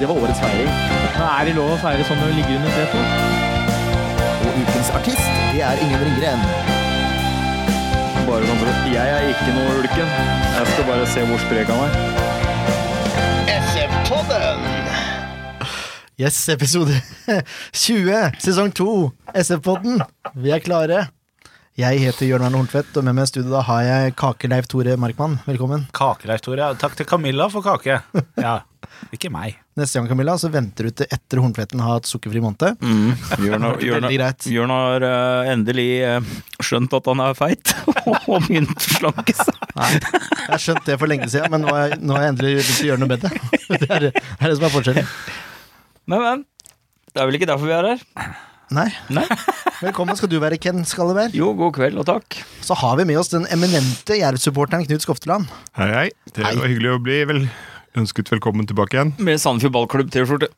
Det var årets feiring. Er det lov å feire sånn når du ligger under tre to? Og ukens artist, det er Ingen Ringgren. Bare sånn for Jeg er ikke noe ulken. Jeg skal bare se hvor sprek han er. SF-podden! Yes, episode 20, sesong 2, SF-podden. Vi er klare. Jeg heter Jørn Erne Horntvedt, og med meg i studio da har jeg Kakeleif Tore Markmann. Velkommen. Kakeleif, Tore. Ja, Takk til Camilla for kake. Ja, ikke meg. Neste gang, Camilla, så venter du til etter Hornfletten har hatt sukkerfri måned. Jørn har, Jørn, har eh, endelig uh, skjønt at han er feit, og begynt å slanke seg. Nei, jeg har skjønt det for lenge siden, men nå har jeg, nå har jeg endelig begynt å gjøre noe med det. Det er det, er det som er forskjellen. Men, men. Det er vel ikke derfor vi er her? Nei. Nei. Velkommen skal du være, Ken Skalleberg. Jo, god kveld og takk. Så har vi med oss den eminente Jerv-supporteren Knut Skofteland. Hei, hei. Det Hei. var hyggelig å bli vel ønsket velkommen tilbake igjen. Med Sandefjord ballklubb-T-skjorte.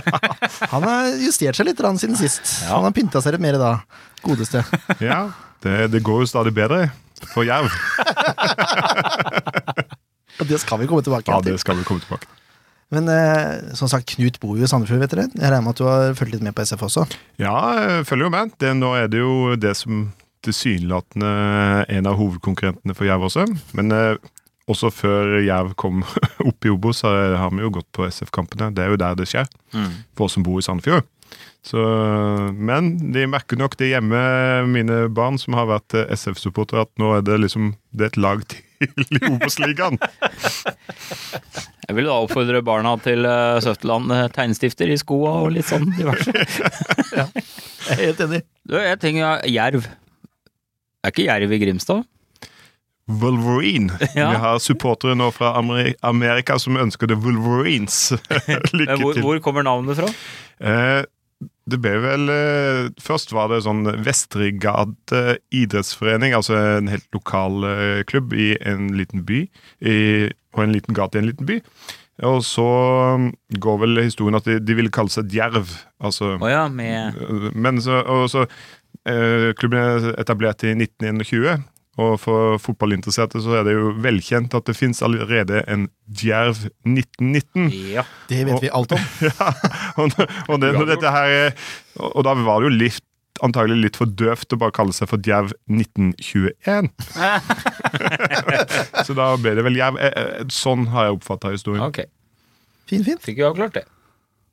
Han har justert seg litt rann siden sist. Han har pynta seg litt mer da. Godeste. Ja, det, det går jo stadig bedre for Jerv. Og det skal vi komme tilbake Ja, til. det skal vi komme tilbake til. Men eh, som sagt, Knut bor jo i Sandefjord, vet dere. Jeg regner med at du har fulgt litt med på SF også. Ja, jeg følger jo med. Det, nå er det jo det som tilsynelatende en av hovedkonkurrentene for Jerv også. Men eh, også før Jerv kom opp i Obos, så har vi jo gått på SF-kampene. Det er jo der det skjer, for oss som bor i Sandefjord. Så, men de merker nok det hjemme, mine barn som har vært eh, SF-supportere, at nå er det liksom det er et lag til i Obos-ligaen. Jeg vil da oppfordre barna til uh, Søfteland tegnstifter tegnestifter i skoa og litt sånn diverse. Jeg er helt enig. Du, jeg tenker Jerv. Er ikke Jerv i Grimstad? Wolverine. Ja. Vi har supportere nå fra Amerika som ønsker det Wolverines. Lykke Hvor, til. hvor kommer navnet fra? Eh, det ble vel eh, Først var det sånn Vestrigade idrettsforening, altså en helt lokal eh, klubb i en liten by. I, og en liten gate i en liten by. Og så mm, går vel historien at de, de ville kalle seg Djerv. Altså, oh ja, med men så, og så eh, Klubben er etablert i 1921. Og for fotballinteresserte så er det jo velkjent at det fins allerede en Djerv 1919. Ja. Det vet vi alt om. Ja, og, og, det, her, er- og, og da var det jo litt, antagelig litt for døvt å bare kalle seg for Djerv 1921. så da ble det vel Djerv. Eh, eh, Sånn har jeg oppfatta historien. Ok, Fin, fin. fikk vi avklart det.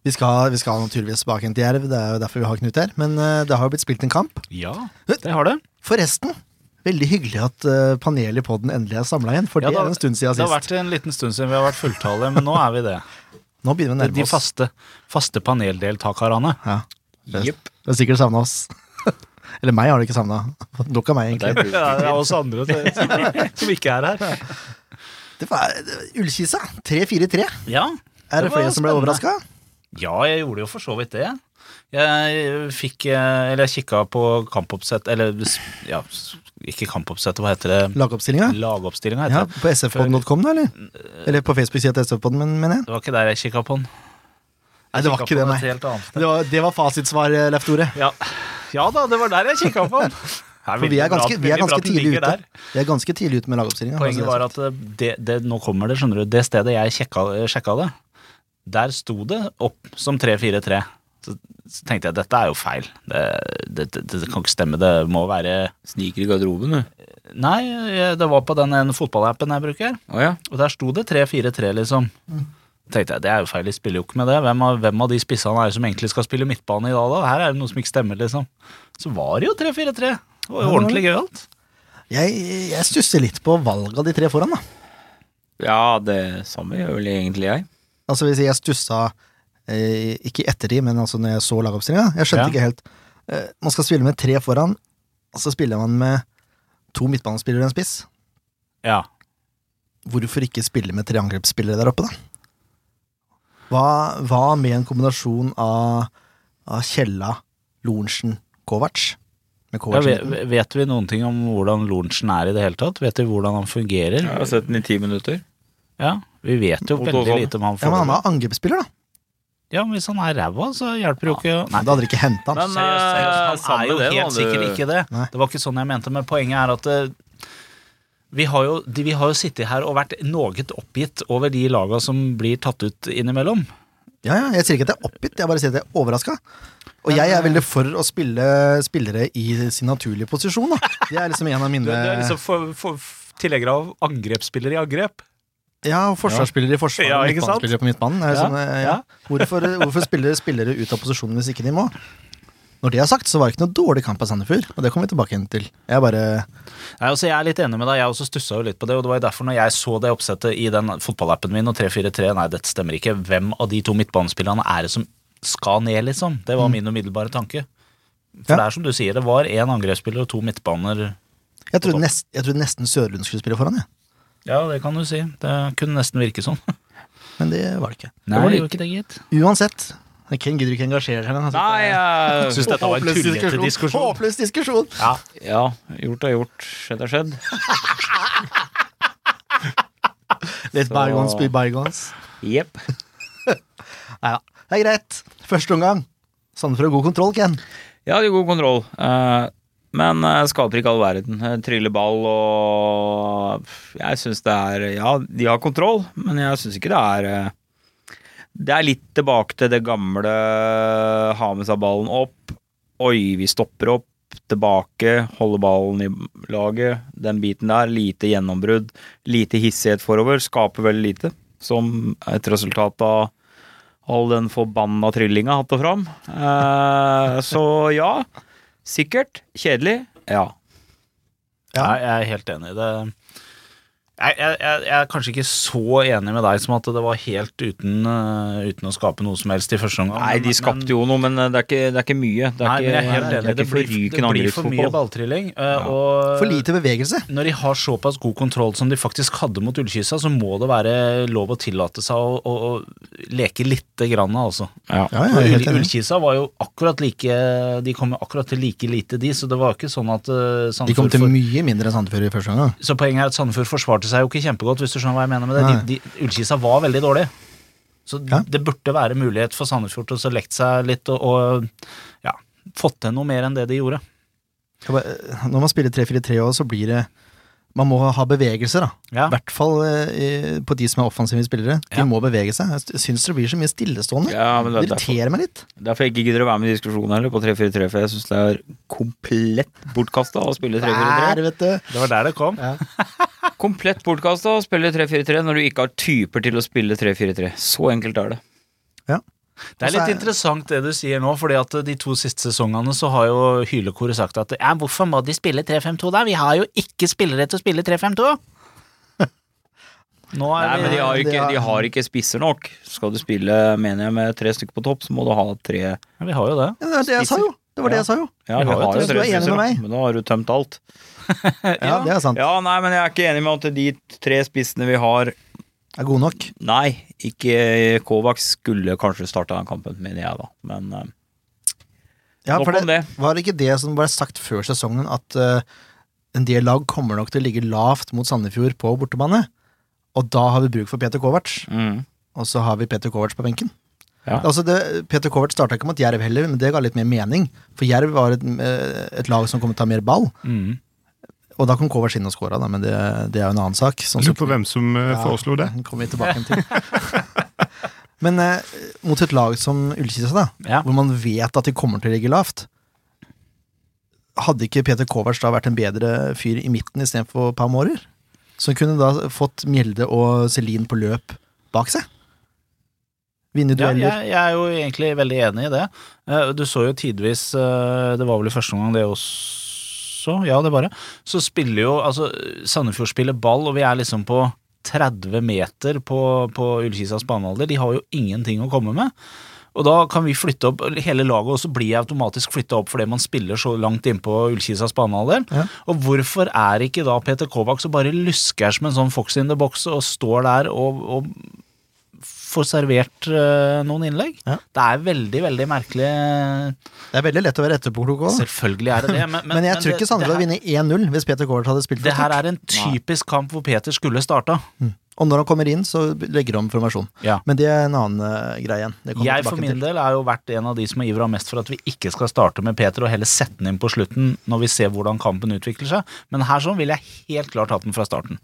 Vi skal, vi skal naturligvis tilbake til Jerv, det er jo derfor vi har Knut her. Men eh, det har jo blitt spilt en kamp. Ja, det har det. Forresten, veldig hyggelig at uh, panelet i poden endelig er samla igjen. For Ja, det er en stund siden sist. Det har vært en liten stund siden vi har vært fulltallige, men nå er vi det. Nå begynner vi å De nærme oss. faste, faste paneldeltakerne. Ja. Det, Jepp. det har sikkert savna oss. Eller meg har du ikke savna. Nok av meg, egentlig. det Ja, det er oss andre som, som ikke er her. Det var Ullkisa. 3-4-3. Ja, Er det, Det flere som ble overraska? ja jeg gjorde jo for så vidt det. Jeg fikk eh, Eller jeg kikka på kampoppsett Eller ja, ikke kampoppsettet, hva heter det? Lagoppstillinga? Lagoppstillinga, Ja, på sfpodden.com, da, eller? Eller på Facebook-sida til sfpodden, men, mener jeg. Det var ikke der jeg kikka på den. Nei, det var ikke det, nei. Det var, det var fasitsvar, eh, Leif Tore. Ja. ja da, det var der jeg kikka på den. For vi er ganske, vi er ganske tidlig ute. Vi er ganske tidlig ute med lagoppstillinga. Poenget var at eh, det, det, nå kommer det, skjønner du. Det stedet jeg sjekka, sjekka det, der sto det opp som 3-4-3. Så, så tenkte jeg dette er jo feil. Det, det, det, det kan ikke stemme. Det må være Sniker i garderoben, du. Nei, det var på den ene fotballappen jeg bruker. Oh, ja. Og der sto det 3-4-3, liksom. tenkte jeg, Det er jo feil, de spiller jo ikke med det. Hvem av, hvem av de spissene er det som egentlig skal spille midtbane i dag, da? Her er det noe som ikke stemmer, liksom. Så var det jo 3-4-3. Det var jo ordentlig gøyalt. Jeg, jeg stusser litt på valget av de tre foran, da. Ja, det samme gjør vel egentlig jeg. Altså hvis jeg stussa eh, Ikke i ettertid, men altså når jeg så lagoppstillinga. Jeg skjønte Ja. ikke helt. Eh, man skal spille med tre foran, og så spiller man med to midtbanespillere og en spiss. Ja. Hvorfor ikke spille med tre angrepsspillere der oppe, da? Hva, hva med en kombinasjon av, av Kjella, Lorentzen, Kovac. Med Ja, vet, vet vi noen ting om hvordan Lorentzen er i det hele tatt? Vet vi hvordan han fungerer? Jeg har sett den i ti minutter. Ja, Vi vet jo veldig lite om han. Ja, men han er angrepsspiller, da. Ja, men Hvis han er ræva, så hjelper jo ikke Nei. Da hadde de ikke henta han. Men, Seriøst, seriøst, han er jo det, helt da, sikkert du- ikke det. Nei. Det var ikke sånn jeg mente, men poenget er at eh, vi har, jo, de, vi har jo sittet her og vært noe oppgitt over de laga som blir tatt ut innimellom. Ja, ja, jeg sier ikke at jeg er oppgitt, jeg bare sier at jeg er overraska. Og jeg er veldig for å spille spillere i sin naturlige posisjon, da. Det er liksom en av mine Du, du er liksom for, for, tilhenger av angrepsspillere i angrep. Ja, forsvarsspillere i forsvaret, Ja, og midtbanespillere på midtbanen. Ja, sånn, eh, ja. ja. Hvorfor, hvorfor spiller spillere ut av posisjonen hvis ikke de må? Når det er sagt, så var det ikke noe dårlig kamp av Sandefjord, og det kommer vi tilbake igjen til. Jeg bare Nei, altså Jeg er litt enig med deg, jeg også stussa jo litt på det. Og det var jo derfor når jeg så det oppsettet i den fotballappen min og 3-4-3, nei, dette stemmer ikke. Hvem av de to midtbanespillerne er det som skal ned, liksom? Det var min umiddelbare tanke. For Ja. det er som du sier, det var én angrepsspiller og to midtbaner. Jeg trodde, nest, jeg trodde nesten Sørlund skulle spille foran, jeg. Ja, det kan du si. Det kunne nesten virke sånn. Men det var det ikke. Nei, det var det det ikke det, gitt. Uansett. Ken gidder ikke engasjere seg engang. Nei, jeg Syns dette var en tullete diskusjon. Håpløs diskusjon! Ja, gjort er gjort. Skjedd er skjedd. Litt bygons by bygons. Jepp. Nei da. Det er greit. Første omgang. Sandefjord ha god kontroll, Ken. Ja, de er god kontroll. Eh, men eh, skaper ikke all verden. Tryller ball og Jeg syns det er Ja, de har kontroll, men jeg syns ikke det er eh, Det er litt tilbake til det gamle ha med seg ballen opp. Oi, vi stopper opp. Tilbake, holde ballen i laget. Den biten der. Lite gjennombrudd. Lite hissighet forover. Skaper veldig lite. Som et resultat av all den forbanna tryllinga hatt og fram. Eh, så ja, sikkert. Kjedelig. Ja. Ja. Jeg er helt enig. i Det jeg, jeg, jeg, er kanskje ikke så enig med deg som at det var helt uten, uh, uten å skape noe som helst i første omgang. Nei, de men- skapte jo noe, men det er ikke, det er ikke mye. Det er Nei, ikke, jeg er helt enig. Det, Det blir, det blir for mye balltrilling. balltrilling. ja. og For lite bevegelse. når de har såpass god kontroll som de faktisk hadde mot Ullkisa, så må det være lov å tillate seg å, å, å leke lite grann, altså. Ja. Ja. Ullkisa var jo akkurat like De kom jo akkurat til like lite, de, så det var ikke sånn at uh, De kom til mye mindre enn Sandefjord i første omgang. Så poenget er at Sandefjord forsvarte seg jo ikke kjempegodt, hvis du skjønner hva jeg mener med det. De, de, Ullkisa var veldig dårlig. Så Ja. det burde være mulighet for Sandefjord til å lekte lekt seg litt og, og ja, fått til noe mer enn det de gjorde. Når man spiller 3-4-3 også, så blir det Man må ha bevegelser, da. Ja. I hvert fall eh, på de som er offensive spillere. De Ja. må bevege seg. Jeg syns det blir så mye stillestående. Ja, det det er derfor, irriterer meg litt. derfor jeg ikke gidder å være med i diskusjonen heller på 3-4-3, for jeg syns det er komplett bortkasta å spille 3-4-3. Der, vet du. Det var der det kom. Komplett bortkasta å spille 3-4-3 når du ikke har typer til å spille 3-4-3. Så enkelt er det. Det er litt er- interessant det du sier nå, fordi at de to siste sesongene så har jo Hylekoret sagt at ja, hvorfor må de spille 3-5-2 da? Vi har jo ikke spillere til å spille 3-5-2. Nå er Nei, men de har, ikke, de har ikke spisser nok. Skal du spille, mener jeg, med tre stykker på topp, så må du ha tre ja, Vi har jo det. Ja, det var det jeg sa jo. Det var det jeg sa jo. Ja, Vi har har jo tre er spisser, med men da har du tømt alt. Ja, det er sant. Ja, nei, men jeg er ikke enig med at de tre spissene vi har Er god nok. Nei, ikke Kovacs skulle kanskje starta den kampen, mener jeg da. Men eh, Ja, Nok for om det. Var det ikke det som ble sagt før sesongen, at uh, en del lag kommer nok til å ligge lavt mot Sandefjord på bortebane? Og da har vi bruk for Peter Kovac, mm, og så har vi Peter Kovac på benken. Ja. Altså det, Peter Kovac starta ikke mot Jerv heller, men det ga litt mer mening. For Jerv var et, eh, et lag som kom til å ta mer ball, Mm. Og da kom Kovac inn og skåra, men det, det er jo en annen sak. Sånn Lurer på hvem som eh, Ja, foreslo det. kommer vi tilbake til. men eh, mot et lag som Ullkisa, da, Ja. hvor man vet at de kommer til å ligge lavt Hadde ikke Peter Kovac da vært en bedre fyr i midten istedenfor Pau Mårer? Som kunne da fått Mjelde og Celine på løp bak seg? Vinne Ja, jeg, jeg er jo egentlig veldig enig i det. Eh, Du så jo tidvis, eh, det var vel i første omgang det også, ja det bare, så spiller jo, altså Sandefjord spiller ball, og vi er liksom på 30 meter på, på Ullkisas banealder. De har jo ingenting å komme med. Og da kan vi flytte opp hele laget, og så blir automatisk flytta opp fordi man spiller så langt innpå Ullkisas banealder. Ja. Og hvorfor er ikke da Peter Kovac så bare lusker som en sånn fox in the box og står der og, og får servert uh, noen innlegg. Ja. Det er veldig, veldig merkelig. Det er veldig lett å være etterpåklok òg. Selvfølgelig er det det. Men, Men, jeg tror ikke Sandefjord hadde vunnet 1-0 hvis Peter Kård hadde spilt det her er en typisk kamp hvor Peter skulle starta. Og når han kommer inn, så legger han om formasjon. Ja. Men det er en annen uh, greie igjen. Det Jeg for min til. del er jo vært en av de som har ivra mest for at vi ikke skal starte med Peter, og heller sette den inn på slutten når vi ser hvordan kampen utvikler seg. Men her sånn vil jeg helt klart hatt den fra starten.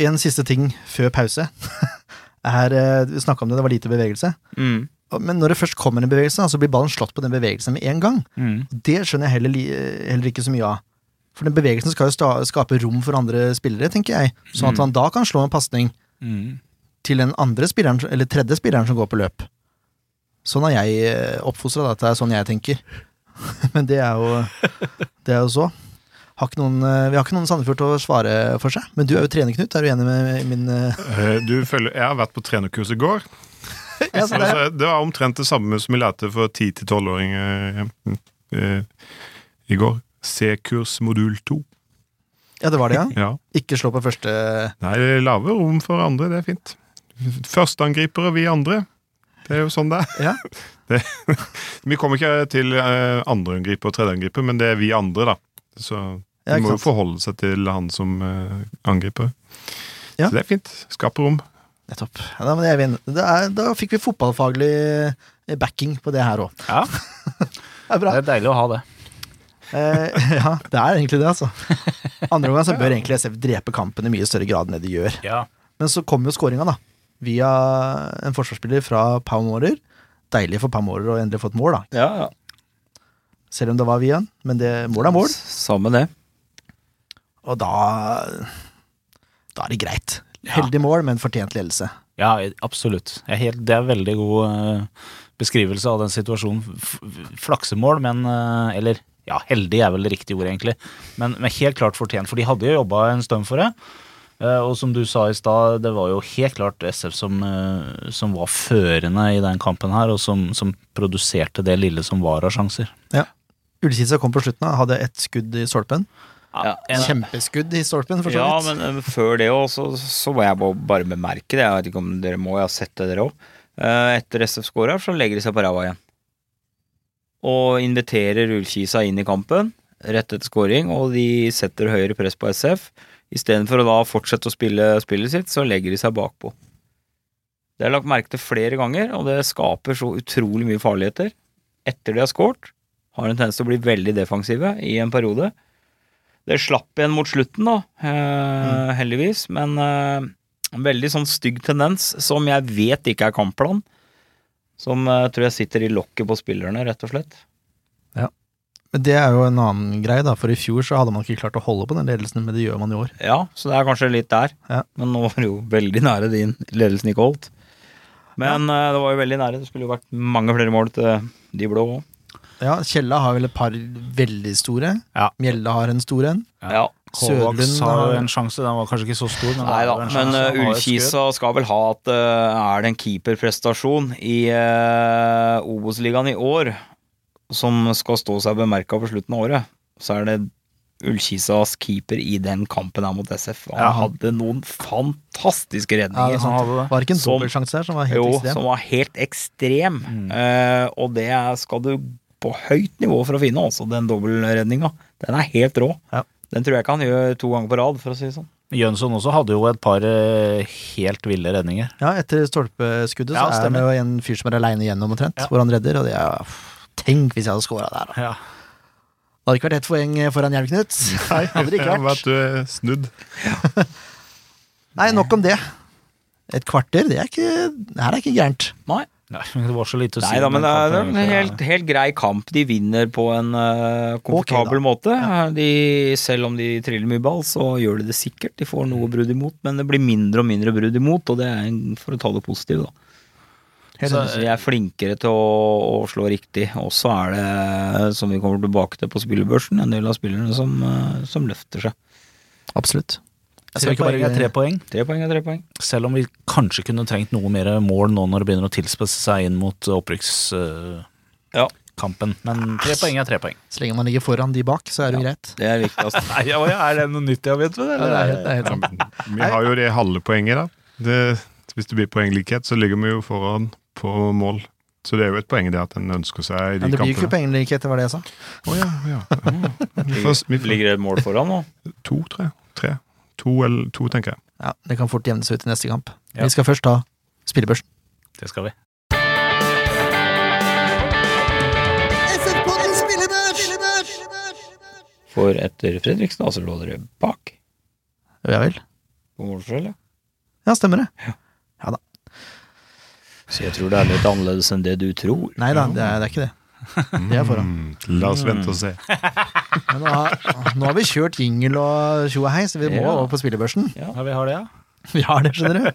En siste ting før pause. er, eh, vi snakka om det, det var lite bevegelse. Mm. Men når det først kommer en bevegelse, så blir ballen slått på den bevegelsen med en gang. Mm. Det skjønner jeg heller, heller ikke så mye av. For den bevegelsen skal jo skape rom for andre spillere, tenker jeg. Sånn at man da kan slå en pasning Mm. til den andre spilleren, eller tredje spilleren som går på løp. Sånn har jeg oppfostra, at det er sånn jeg tenker. Men det er jo Det er jo så. Har ikke noen, eh, vi har ikke noen Sandefjord til å svare for seg. Men du er jo trener, Knut. Er du enig med min eh, Eh, Du følger, jeg har vært på trenerkurs i går. ja, så det, er- Altså, det var omtrent det samme som vi lærte for 10-12-åringer eh, i går. C-kurs modul 2. ja, det var det, ja. Ja. Ikke slå på første Nei, lave rom for andre, det er fint. Førsteangripere, vi andre. Det er jo sånn det er. Ja. Det, vi kommer ikke til andreangriper og tredjeangriper, men det er vi andre, da. Så Ja, de må jo forholde seg til han som eh, angriper. Ja. Så det er fint. Skaper rom. Nettopp. Ja, da, da fikk vi fotballfaglig eh, backing på det her òg. Ja, Det er bra. det er deilig å ha det. Eh, ja, det er egentlig det, altså. Andre omgang så bør egentlig SF drepe kampen i mye større grad enn det de gjør. Ja. Men så kommer jo skåringa, da. Via en forsvarsspiller fra Pau Mårer. Deilig for Pau Mårer å endelig få et mål, da. Ja, ja. Selv om det var via en. Men det, mål er mål. Samme det. Og da Da er det greit. Heldig mål, men fortjent ledelse. Ja, absolutt. Er helt, det er veldig god eh, beskrivelse av den situasjonen. Flaksemål, men eh, Eller ja, heldig er vel det riktige ordet, egentlig. Men, men helt klart fortjent, for de hadde jo jobba en stund for det. Eh, og som du sa i stad, det var jo helt klart SF som, som var førende i den kampen her, og som, som produserte det lille som var av sjanser. Ja. Ullkisa kom på slutten, hadde ett skudd i stolpen. Ja, en- Kjempeskudd i stolpen, for så Ja, men eh, før det òg, så, så må jeg bare- bemerke det. Jeg vet ikke om dere må, jeg har sett det dere òg. Etter SF scorer, så legger de seg på ræva igjen. Og inviterer Ullkisa inn i kampen rett etter scoring, og de setter høyere press på SF. Istedenfor å da fortsette å spille spillet sitt, så legger de seg bakpå. Det er lagt merke til flere ganger, og det skaper så utrolig mye farligheter. Etter de har scoret, har en tendens til å bli veldig defensive i en periode. Det slapp igjen mot slutten, da, eh, heldigvis, men eh, en veldig sånn stygg tendens som jeg vet ikke er kampplan. Som eh, tror jeg sitter i lokket på spillerne, rett og slett. Ja. Men det er jo en annen greie, da. For i fjor så hadde man ikke klart å holde på den ledelsen, men det gjør man i år. Ja, så det er kanskje litt der. Ja. Men nå var det jo veldig nære din ledelsen ikke holdt. Men eh, det var jo veldig nære. Det skulle jo vært mange flere mål til de blå òg. Ja, Kjella har vel et par veldig store. Ja. Mjelde har en stor en. Ja. Kovacs har jo en sjanse, den var kanskje ikke så stor, men, Nei da, men uh, Ullkisa skal vel ha at uh, er det en keeperprestasjon i uh, Obos-ligaen i år som skal stå seg bemerka på slutten av året, så er det Ullkisas keeper i den kampen her mot SF. Han Ja. hadde noen fantastiske Ja, redninger. det er hadde det. Var det ikke en Som- dobbeltsjanse her som var helt jo, ekstrem? som var helt ekstrem. Mm. Uh, og det skal du på høyt nivå for å finne, altså, den dobbeltredninga. Den er helt rå. Ja. Den tror jeg ikke han gjør to ganger på rad, for å si det sånn. Jønsson også hadde jo et par eh, helt ville redninger. Ja, etter stolpeskuddet Ja, så er det jo en fyr som er aleine igjennom omtrent, Ja. hvor han redder, og det er Tenk hvis jeg hadde scora der, da. Ja. Det hadde ikke vært ett poeng foran Jerv, Knut. Nei, hadde det ikke vært. vært snudd. Nei, nok om det. Et kvarter, det er ikke Det her er ikke gærent. Nei. Nei, men det var så lite å si. Nei da, men det er en helt, helt grei kamp. De vinner på en uh, komfortabel måte. De, selv om de triller mye ball, så gjør de det sikkert. De får noe brudd imot, men det blir mindre og mindre brudd imot, og det er en, for å ta det positivt, da. Så de er flinkere til å, å slå riktig. Og så er det, som vi kommer tilbake til på spillebørsen, en del av spillerne som, eh, som løfter seg. Absolutt. Tre poeng er tre poeng. Tre poeng er tre poeng. Selv om vi kanskje kunne trengt noe mer mål nå når det begynner å tilspisse seg inn mot opprykkskampen. Ja. Men tre poeng er tre poeng. Så lenge man ligger foran de bak, så er det ja. greit. Det er viktigst. Nei, Er det noe nytt jeg vet? Ja, det er det er helt sant. Vi har jo det halve poenget, da. Det, Hvis det blir poenglikhet, så ligger vi jo foran på mål. Så det er jo et poeng det at en ønsker seg de kampene. Men det blir jo ikke poenglikhet, det var det jeg sa. Oh, ja, ja. Oh, Vi får, vi får, Ligger det et mål foran nå? to, tre. Tre. To eller to, tenker jeg. Ja, Det kan fort jevnes ut i neste kamp. Ja. Vi skal først ta spillebørsen. Det skal vi. For etter Fredriksen altså lå dere bak Ja vel? på målforskjell. ja. Ja, stemmer det. Ja da Så jeg tror det er litt annerledes enn det du tror. Nei da, det er, det er ikke det. Det er foran. Mm, la oss vente og se. Men nå, har, nå har vi kjørt jingle og tjo og hei, så vi må Ja. over på spillebørsen. Ja, vi har det, ja. Vi har det, skjønner du.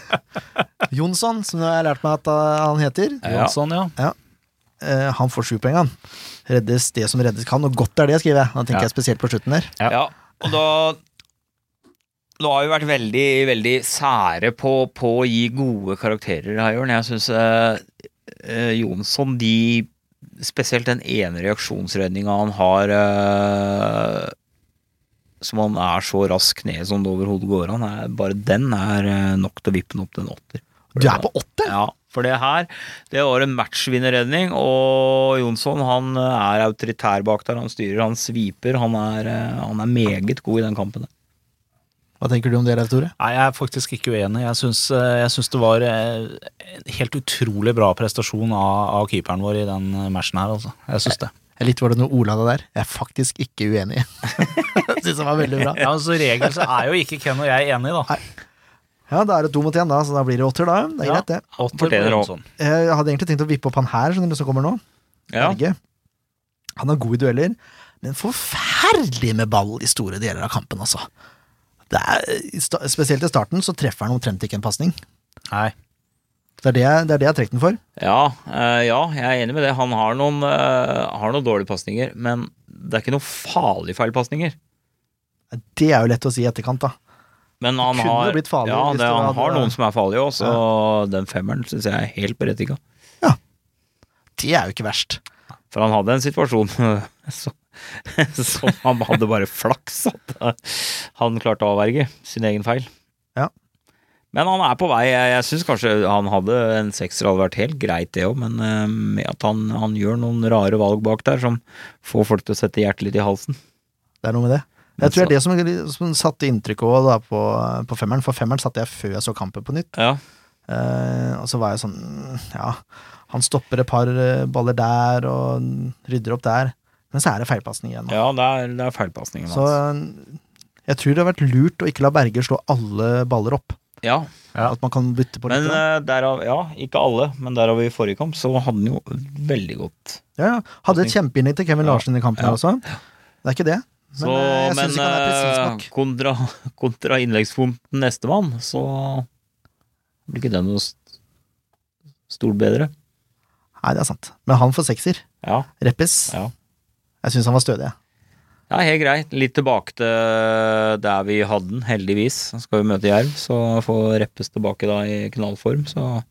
Jonsson, som jeg har lært meg at uh, han heter, Jonsson, ja. eh, han får sju poeng, han. Reddes det som reddes kan, og godt er det, skriver jeg. Da tenker Ja. jeg spesielt på slutten der. Ja. Ja, og da Nå har vi vært veldig, veldig sære på, på å gi gode karakterer her, Jørn. Jeg syns eh, eh, Jonsson, de Spesielt den ene reaksjonsredninga han har eh, Som han er så rask ned som det overhodet går an. Bare den er eh, nok til å vippe den opp til en åtter. Du er på åtte! Ja, for det her Det var en matchvinnerredning, og Jonsson han eh, er autoritær bak der. Han styrer, han sviper. Han er, eh, han er meget god i den kampen. Hva tenker du om det, Leif Tore? Nei, jeg er faktisk ikke uenig. Jeg syns, eh, jeg syns det var eh, en helt utrolig bra prestasjon av, av keeperen vår i den eh, matchen her, altså. Jeg syns det. Jeg likte var det noe Ola hadde der. Jeg er faktisk ikke uenig. Syns han var veldig bra. Ja, men altså Regel så er jo ikke Ken og jeg enig, da. Ja, da er det to mot én, da, så da blir det åtter, da. Det er Ja. greit, det. Åtter på Fortjener. Jeg hadde egentlig tenkt å vippe opp han her, skjønner du, som kommer nå. Ja. Berge. Han er god i dueller, men forferdelig med ball i store deler av kampen, altså. Det er, spesielt i starten så treffer han omtrent ikke en pasning. Nei. Det er det, jeg- det er det jeg har trukket den for. Ja, eh, ja, jeg er enig med det. Han har noen, eh, har noen dårlige pasninger, men det er ikke noen farlige feilpasninger. Det er jo lett å si i etterkant, da. Men han kunne har, farlig ja, hvis det, det han hadde- har noen som er farlige òg, så den femmeren syns jeg er helt berettiga. Det er jo ikke verst. For han hadde en situasjon så, han hadde bare flaks at han klarte å avverge sin egen feil. Ja. Men han er på vei. Jeg, jeg syns kanskje han hadde en sekser hadde vært helt greit, det òg, men eh, med at han, han gjør noen rare valg bak der som får folk til å sette hjertet litt i halsen. Det er noe med det. Jeg tror det er det som, som satte inntrykk òg på, på femmeren, for femmeren satte jeg før jeg så kampen på nytt. Ja. Uh, og så var jeg sånn Ja, han stopper et par baller der og rydder opp der. Men så er det feilpasning igjen. nå. ja, det er, det er feilpasningen Så hans. eh, jeg tror det har vært lurt å ikke la Berger slå alle baller opp. Ja, At man kan bytte på men litt. eh, derav Ja, ikke alle, men derav i forrige kamp så hadde han jo veldig godt ja, ja. Hadde et kjempeinnlegg til Kevin Ja. Larsen i kampen Ja. her også. Det er ikke det. Men Så, eh, jeg men syns ikke han er presis nok. kontra, kontra innleggsfonten nestemann, så blir ikke den noe stort bedre. Nei, det er sant. Men han får sekser. Ja, Reppes. Ja. Jeg syns han var stødig. jeg. ja helt greit. Litt tilbake til der vi hadde den, heldigvis. Så skal vi møte Jerv, så får Reppes tilbake da i knallform, så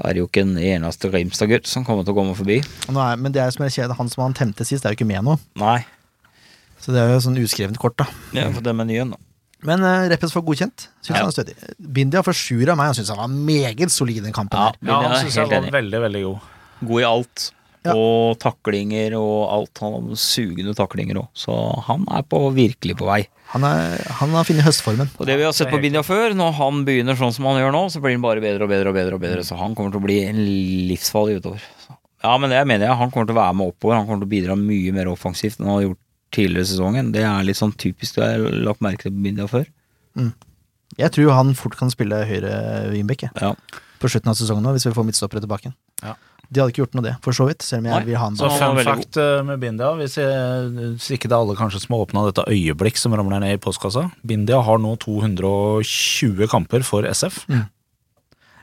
er det jo ikke en eneste Grimstad-gutt som kommer til å komme forbi. Nei, er, men det er som jeg sier, han som han temte sist, er jo ikke med nå. Nei, Så det er jo sånn uskrevent kort, da. Ja, er for den menyen, da. Men uh, Reppes får godkjent. Synes Ja. han er stødig. Bindia får sjuer av meg. Han syns han var meget solid i den kampen. Ja, her. Ja, han er syns han var veldig, veldig god. God i alt. Ja. Og taklinger og alt. Han har sugende taklinger òg, så han er på, virkelig på vei. Han, er, han har funnet høstformen. Og det vi har sett på Bindia før, når han begynner sånn som han gjør nå, så blir han bare bedre og bedre og bedre. og bedre Så han kommer til å bli en livsfarlig utover. Ja, men det mener jeg. Han kommer til å være med oppover. Han kommer til å bidra mye mer offensivt enn han har gjort tidligere i sesongen. Det er litt sånn typisk du har lagt merke til på Bindia før. Jeg tror han fort kan spille høyre wingback Ja. på slutten av sesongen nå, hvis vi får midtstoppere tilbake. Ja. De hadde ikke gjort noe det, for så vidt. Selv om jeg Nei. vil ha en Så bak. fun fact eh, med Bindia, hvis, jeg, hvis ikke det er alle kanskje som har åpna dette øyeblikk som ramler ned i postkassa Bindia har nå 220 kamper for SF. Mm.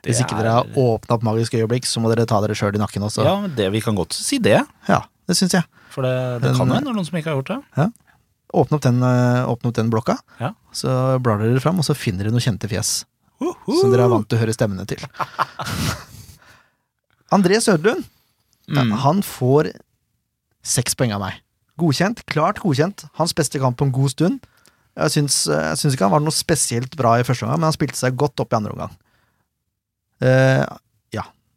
Det Hvis ikke dere har åpna opp Magisk øyeblikk, så må dere ta dere sjøl i nakken også. Ja, men det, vi kan godt si det. Ja, det syns jeg. For det, det Men- kan hende er noen som ikke har gjort det. Åpne opp den, eh, åpne opp den blokka, Ja. så blar dere fram, og så finner dere noen kjente fjes. Som dere er vant til å høre stemmene til. André Sødlund, Mm. han får seks poeng av meg. Godkjent, klart godkjent. Hans beste kamp på en god stund. Jeg syns, jeg syns ikke han var noe spesielt bra i første omgang, men han spilte seg godt opp i andre omgang. Eh,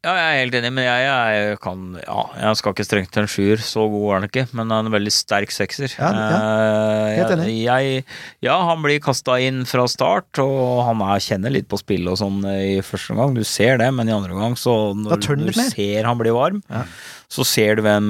Ja, jeg er helt enig, men jeg, jeg kan Ja, jeg skal ikke strengt til en sjuer, så god er han ikke, men han er en veldig sterk sekser. Ja, ja. Eh, Helt enig. Jeg, ja, han blir kasta inn fra start, og han er, kjenner litt på spillet og sånn i første omgang. Du ser det, men i andre omgang, så når du ser han blir varm, Ja. Så ser du hvem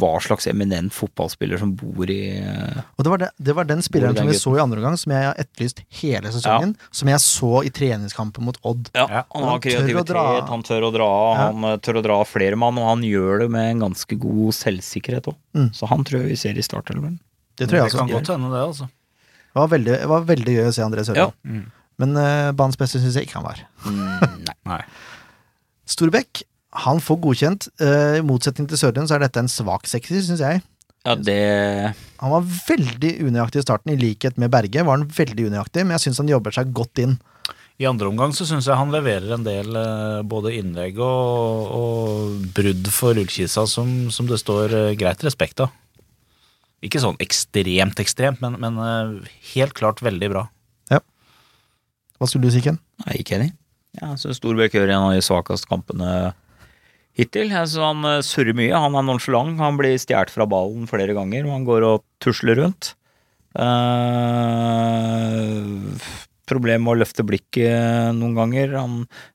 hva slags eminent fotballspiller som bor i eh, Og det var, det, det var den spilleren den som vi så i andre omgang, som jeg har etterlyst hele sesongen. Som jeg så i treningskampen mot Odd. Ja, Ja. han Han har kreativitet, han tør å dra, Ja. han eh, tør å dra flere mann, og han gjør det med en ganske god selvsikkerhet òg. Mm. Så han tror jeg vi ser i startelveren. Det tror jeg det kan også. godt hende, det, altså. Det var veldig, det var veldig gøy å se André Sørli. Ja. Mm. Men uh, banens beste syns jeg ikke han var. Mm, nei. Nei. Storbekk, han får godkjent. Uh, I motsetning til Sørlien så er dette en svak sekser, syns jeg. Ja, det Han var veldig unøyaktig i starten, i likhet med Berge. var han veldig unøyaktig, Men jeg syns han jobber seg godt inn. I andre omgang så syns jeg han leverer en del eh, både innlegg og, og brudd for Ullkisa som, som det står eh, greit respekt av. Ikke sånn ekstremt ekstremt, men, men helt klart veldig bra. Ja. Hva skulle du si, Ken? Jeg er ikke enig. Jeg syns Storbekk gjør en av de svakeste kampene hittil. Synes Han eh, surrer mye, han er nonchalant. Han blir stjålet fra ballen flere ganger, og han går og tusler rundt. Uh, problem med å løfte blikket noen ganger. Han,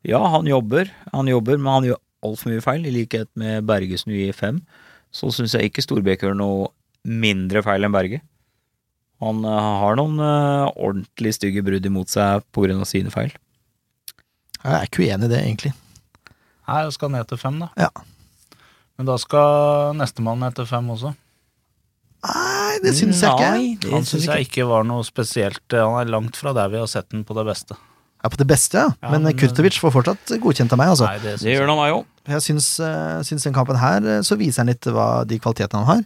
ja, han jobber, han jobber, men han gjør altfor mye feil. I likhet med Bergesen i 5 så syns jeg ikke Storbekk gjør noe mindre feil enn Berge. Han eh, har noen uh, ordentlig stygge brudd imot seg pga. sine feil. Jeg er ikke uenig i det, egentlig. Nei, jeg skal ned til fem, da. Ja. Men da skal nestemann ned til fem også. Nei, det syns jeg ikke. Nei, det Han syns jeg ikke var noe spesielt. eh, Han er langt fra der vi har sett den på det beste. Ja, på det beste, ja. Ja, men, men- Kurtovic får fortsatt godkjent av meg, altså. Nei, det Det gjør han han meg òg. Jeg syns, eh, syns den kampen her eh, så viser han litt hva de kvalitetene han har.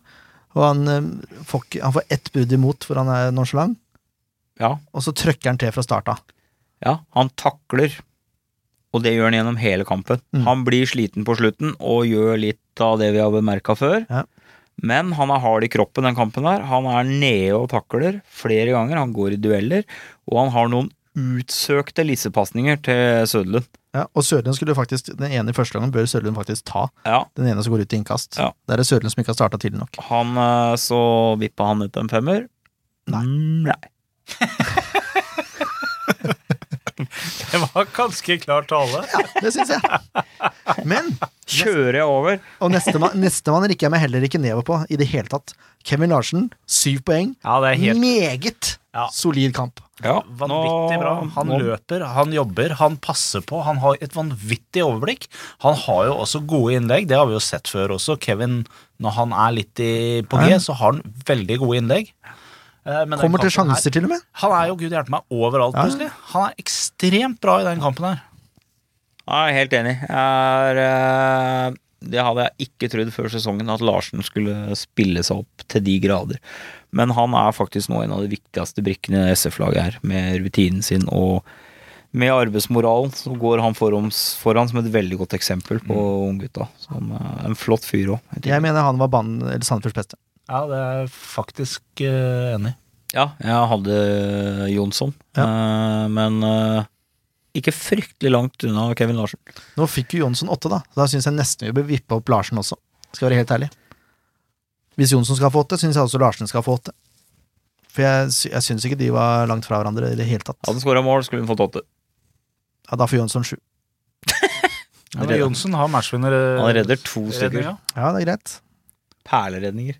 Og han, eh, får, han får ett brudd imot hvor han er nonsjalant, Ja, og så trøkker han til fra starta. av. ja, han takler, og det gjør han gjennom hele kampen. Mm. Han blir sliten på slutten og gjør litt av det vi har bemerka før. Ja. Men han er hard i kroppen den kampen der. Han er nede og takler flere ganger. Han går i dueller, og han har noen utsøkte lissepasninger til Søderlund. Ja, og Søderlund skulle faktisk Den ene i første gangen bør Søderlund faktisk ta. Ja, Den ene som går ut i innkast. Ja. Det er det Sørlund som ikke har starta tidlig nok. han eh, så vippa han ut en femmer. Nei. Mm, nei. Det var ganske klar tale. Det syns jeg. Men Kjører jeg over? Og nestemann neste rikker jeg meg heller ikke nedover på i det hele tatt. Kevin Larsen, syv poeng. Ja, det er helt Meget Ja. solid kamp. Ja, Vanvittig bra. Han nå- løper, han jobber, han passer på. Han har et vanvittig overblikk. Han har jo også gode innlegg, det har vi jo sett før også. Kevin, når han er litt i, på G, så har han veldig gode innlegg. Eh, men Kommer til sjanser, her- til og med. Han er jo gud hjelpe meg overalt, Ja. plutselig. Han er ekstremt bra i den kampen her. Ja, Jeg er helt enig. Jeg er, eh, det hadde jeg ikke trodd før sesongen, at Larsen skulle spille seg opp til de grader. Men han er faktisk nå en av de viktigste brikkene i SF-laget her, med rutinen sin og med arbeidsmoralen. Så går han foran, foran som et veldig godt eksempel på unggutta. Som eh, en flott fyr òg. Jeg mener han var banen, eller Sandefjords beste. Ja, det er jeg faktisk uh, enig i. Ja, jeg hadde Jonsson, eh, men uh, ikke fryktelig langt unna Kevin Larsen. Nå fikk jo Jonsson åtte, da. Da syns jeg nesten vi bør vippe opp Larsen også. Skal være helt ærlig. Hvis Jonsson skal få åtte, syns jeg også Larsen skal få åtte. For jeg, jeg syns ikke de var langt fra hverandre i det hele tatt. Hadde han skåra mål, skulle hun fått åtte. Ja, da får Jonsson sju. Ja, Johnsen har matchvinner. Han redder to stykker. Ja, det er greit. Perleredninger.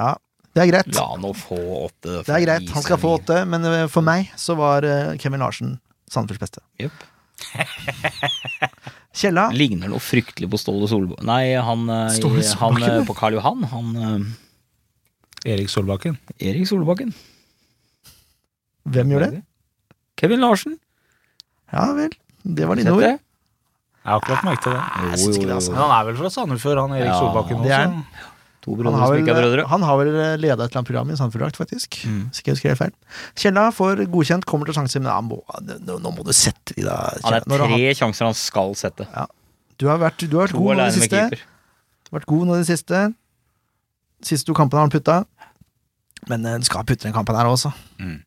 Ja, det er greit. La han nå få åtte. Det er greit, han skal få åtte, men eh, for meg så var eh, Kevin Larsen Sandefjords beste. Yep. Kjella, Ligner noe fryktelig på Ståle Solbakken Nei, han, eh, Ståle han Solbakken, på Karl Johan. Han Erik Solbakken. Erik Solbakken. hvem gjør det? Kevin Larsen. Ja vel, det var dine ord. Jeg har akkurat merket det. Jeg synes ikke det, altså. Men han er vel fra Sandefjord, han Erik Ja, Solbakken det er han. To Han brødre har som vel, ikke er brødre. han har vel leda et eller annet program i Sandefjord-drakt, faktisk. Mm. Hvis ikke jeg husker helt feil. Kjella får godkjent, kommer til sjanser, men ja, må, nå, nå må du sette de, Ja, det er tre sjanser han skal sette. Du har vært, du har vært god nå i det siste. Vært god nå i det siste. Siste to kampene har han putta. Men eh, du skal putte den kampen her også. Mm.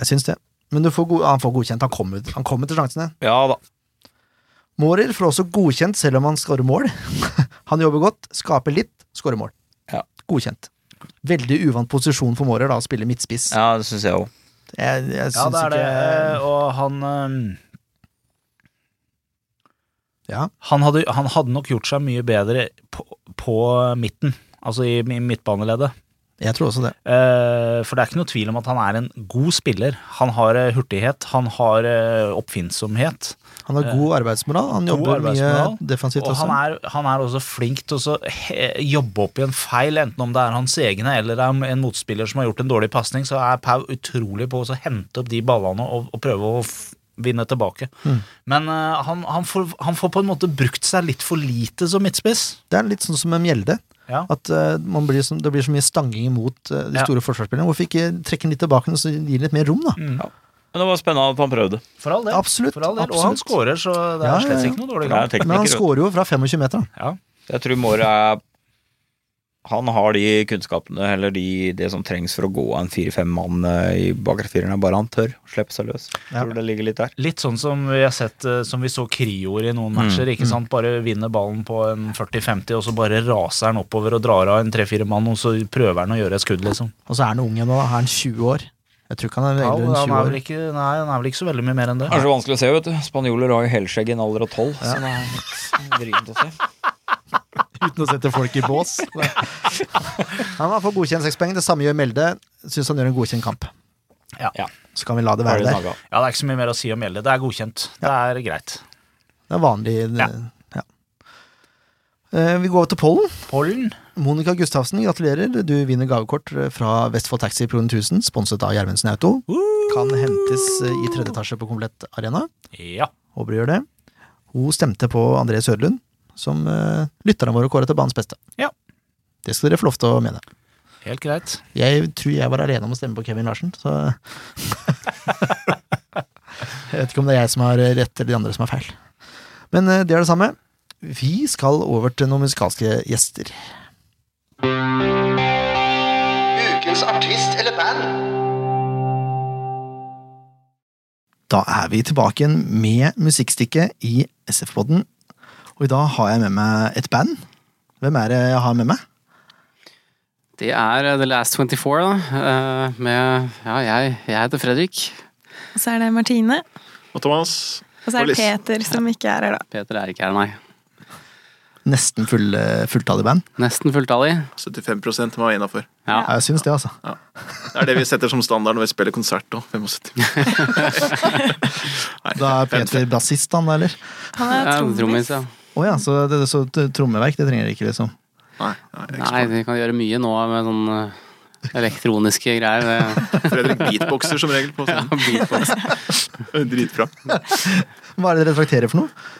Jeg syns det. Men du får god, han får godkjent. Han kommer, han kommer til sjansene. Ja da. Mårer får også godkjent selv om han skårer mål. han jobber godt, skaper litt, skårer mål. Ja. Godkjent. Veldig uvant posisjon for Mårer da, å spille midtspiss. Ja, det syns jeg òg. Ja, det er ikke det, Og han Ja. han, hadde, han hadde nok gjort seg mye bedre på, på midten, altså i, i midtbaneleddet. Jeg tror også det. Eh, for det er ikke noe tvil om at han er en god spiller. Han har eh, hurtighet, han har eh, oppfinnsomhet. Han har god arbeidsmoral. Han God jobber mye arbeidsmoral, defensivt Og også. han er, han er også flink til å jobbe opp i en feil, enten om det er hans egne eller det er en motspiller som har gjort en dårlig pasning, så er Pau utrolig på å hente opp de ballene og, og prøve å f vinne tilbake. Mm. Men uh, han, han, får, han får på en måte brukt seg litt for lite som midtspiss. Det er litt sånn som med Mjelde. Ja. At uh, man blir så, det blir så mye stanging imot uh, de Ja. store forsvarsspillerne. Hvorfor ikke trekke den litt tilbake og så gi den litt mer rom, da? Mm. Men det var spennende at han prøvde. For all del. Absolutt, For all del. Og han skårer, scorer, så det er slett ja. ikke noe dårlig kamp. Men han skårer jo fra 25 meter. Ja. Jeg tror Måre er Han har de kunnskapene, eller de, det som trengs for å gå av en fire-fem mann eh, i bakerfireren. Bare han tør å slippe seg løs. Jeg Ja. tror det ligger litt der. Litt sånn som vi har sett eh, Som vi så Krior i noen matcher. ikke sant? Bare vinner ballen på en 40-50, og så bare raser han oppover og drar av en tre-fire mann, og så prøver han å gjøre et skudd, liksom. Og så er han ung ennå. Er han 20 år? Jeg tror ikke han er eldre enn 20 er år. ikke, nei, han er vel ikke så veldig mye mer enn det. Det er så vanskelig å se, vet du. Spanjoler har jo helskjegg i en alder av tolv, så det er litt vrient å se. Uten å sette folk i bås. han har fått godkjent seks poeng. Det samme gjør Melde. Syns han gjør en godkjent kamp. Ja. Ja. Så kan vi la det være det der. Ja, det er ikke så mye mer å si om Melde. Det er godkjent. Det er greit. Det er vanlig. Ja. Ja. Eh, Vi går over til pollen. Pollen. Monica Gustavsen, gratulerer. Du vinner gavekort fra Vestfold Taxi Pro 1000, sponset av Gjermundsen Auto. Kan hentes i tredje etasje på Komplett Arena. Ja. Håper du gjør det. Hun stemte på André Sørlund, som uh, lytterne våre kåret til banens beste. Ja. Det skal dere få lov til å mene. Helt greit. Jeg tror jeg var alene om å stemme på Kevin Larsen, så Jeg vet ikke om det er jeg som har rett, eller de andre som har feil. Men eh, det er det samme. Vi skal over til noen musikalske gjester. Ukens artist eller band? Da er vi tilbake igjen med musikkstikket i SF-podden. Og i dag har jeg med meg et band. Hvem er det jeg har med meg? Det er eh, The Last 24, da. eh, Med Ja, jeg, jeg heter Fredrik. Og så er det Martine. Og Thomas? Og så er det Peter som ikke er her, da. Peter er ikke her, nei. Nesten full, fulltallig band. Nesten fulltallig. 75% var innafor. Ja. Ja, jeg syns det, altså. Det er det vi setter som standard når vi spiller konsert. Da, 75. Nei, Da er Peter bassist, han, da, eller? Han er trommis. Ja. Å ja, så, det, så trommeverk, det trenger de ikke, liksom. nei, nei, Nei, de kan gjøre mye nå med sånn eh, elektroniske greier. Fredrik beatboxer som regel på ja, scenen. beatbox. Dritbra. Hva er det dere trakterer for noe?